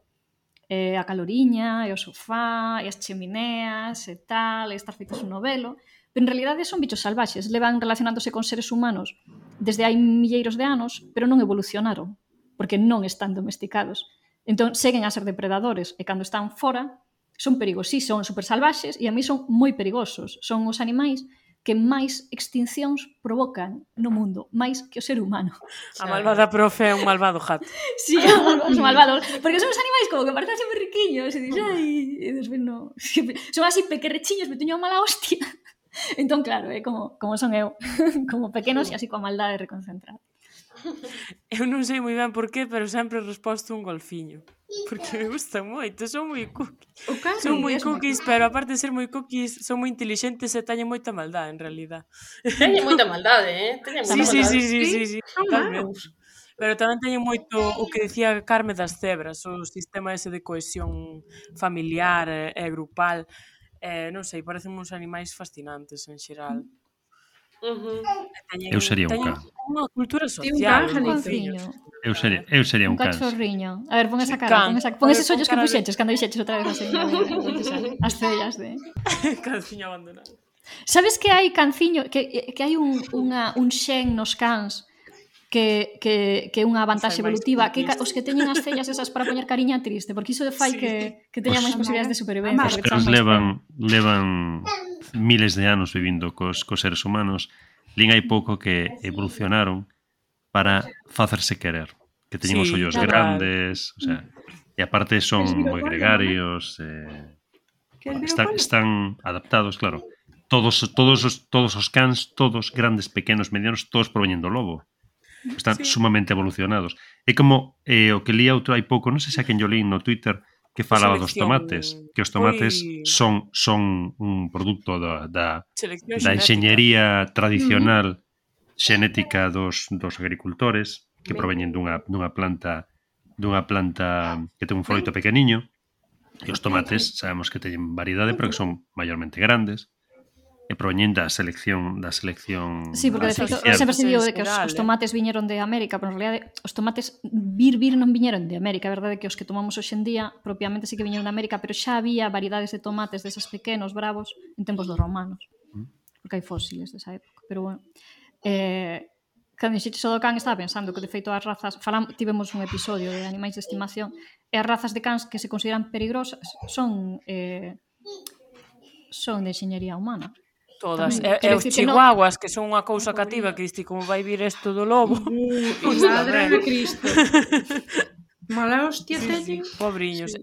eh, a caloriña, e o sofá, e as chemineas, e tal, e estar feitos un novelo, Pero en realidade son bichos salvaxes, levan relacionándose con seres humanos desde hai milleiros de anos, pero non evolucionaron, porque non están domesticados. Entón, seguen a ser depredadores, e cando están fora, son perigos. Sí, son super salvaxes e a mí son moi perigosos. Son os animais que máis extincións provocan no mundo, máis que o ser humano. A malvada profe é un malvado jato. *laughs* sí, os malvados. Porque son os animais como que parecen sempre riquiños e dices, ai, e despois *laughs* non. Son así pequerrechiños, me teño unha mala hostia. *laughs* Entón, claro, é como, como son eu, *laughs* como pequenos e así coa maldade reconcentrada. *laughs* Eu non sei moi ben por qué, pero sempre resposto un golfiño. Porque me gusta moito, son moi cookies. Son moi cookies, pero aparte de ser moi cookies, son moi inteligentes e teñen moita maldade, en realidad. Teñen moita maldade, eh? Teñen moita sí, maldade. Sí, sí, sí, sí, sí, totalmente. Pero tamén teñen moito o que dicía Carme das cebras, o sistema ese de cohesión familiar e, e grupal Eh, non sei, parecen uns animais fascinantes en xeral. Uh -huh. Teñen, eu sería un can. Unha cultura social. Un can. Eu sería, eu sería un, un can. Un cachorriño. A ver, pon esa cara, can. pon, esa, pon esos ollos que puxeches cando dixeches outra vez a. *laughs* As cellas de... *laughs* Canciño abandonado. Sabes que hai canciño, que, que hai un, unha, un xen nos cans que, que, que é unha vantaxe evolutiva que ca, os que teñen as cellas esas para poñer cariña triste porque iso fai sí. que, que teña máis posibilidades de supervivencia os cans levan, levan miles de anos vivindo cos, cos seres humanos lin hai pouco que evolucionaron para facerse querer que teñen sí, os ollos claro. grandes o sea, e aparte son moi gregarios eh, están, están adaptados claro todos todos os todos os cans, todos grandes, pequenos, medianos, todos proveñen do lobo. Están sí. sumamente evolucionados. É como eh, o que li outro hai pouco, non sei se a quen yo li no Twitter, que falaba dos tomates, que os tomates foi... son son un produto da da, Selección da enxeñería tradicional mm -hmm. xenética dos dos agricultores que ben. proveñen dunha dunha planta dunha planta que ten un froito pequeniño. E os tomates sabemos que teñen variedade, pero que son maiormente grandes e proveñen da selección da selección Sí, porque de feito sempre se diu de que os, os eh. tomates viñeron de América, pero en realidad os tomates vir vir non viñeron de América, a verdade é que os que tomamos hoxe en día propiamente sí que viñeron de América, pero xa había variedades de tomates deses pequenos bravos en tempos dos romanos. Mm. Porque hai fósiles desa época, pero bueno. Eh, cando dixiste o do can estaba pensando que de feito as razas, falam, tivemos un episodio de animais de estimación, e as razas de cans que se consideran perigrosas son eh, son de enxeñería humana Todas. Tamén. E, e os chihuahuas, que son unha cousa pois, cativa, pois, que diste como vai vir isto do lobo. Uh, *laughs* madre de Cristo. *laughs* Mala hostia sí, sí. Pobriños. Sí.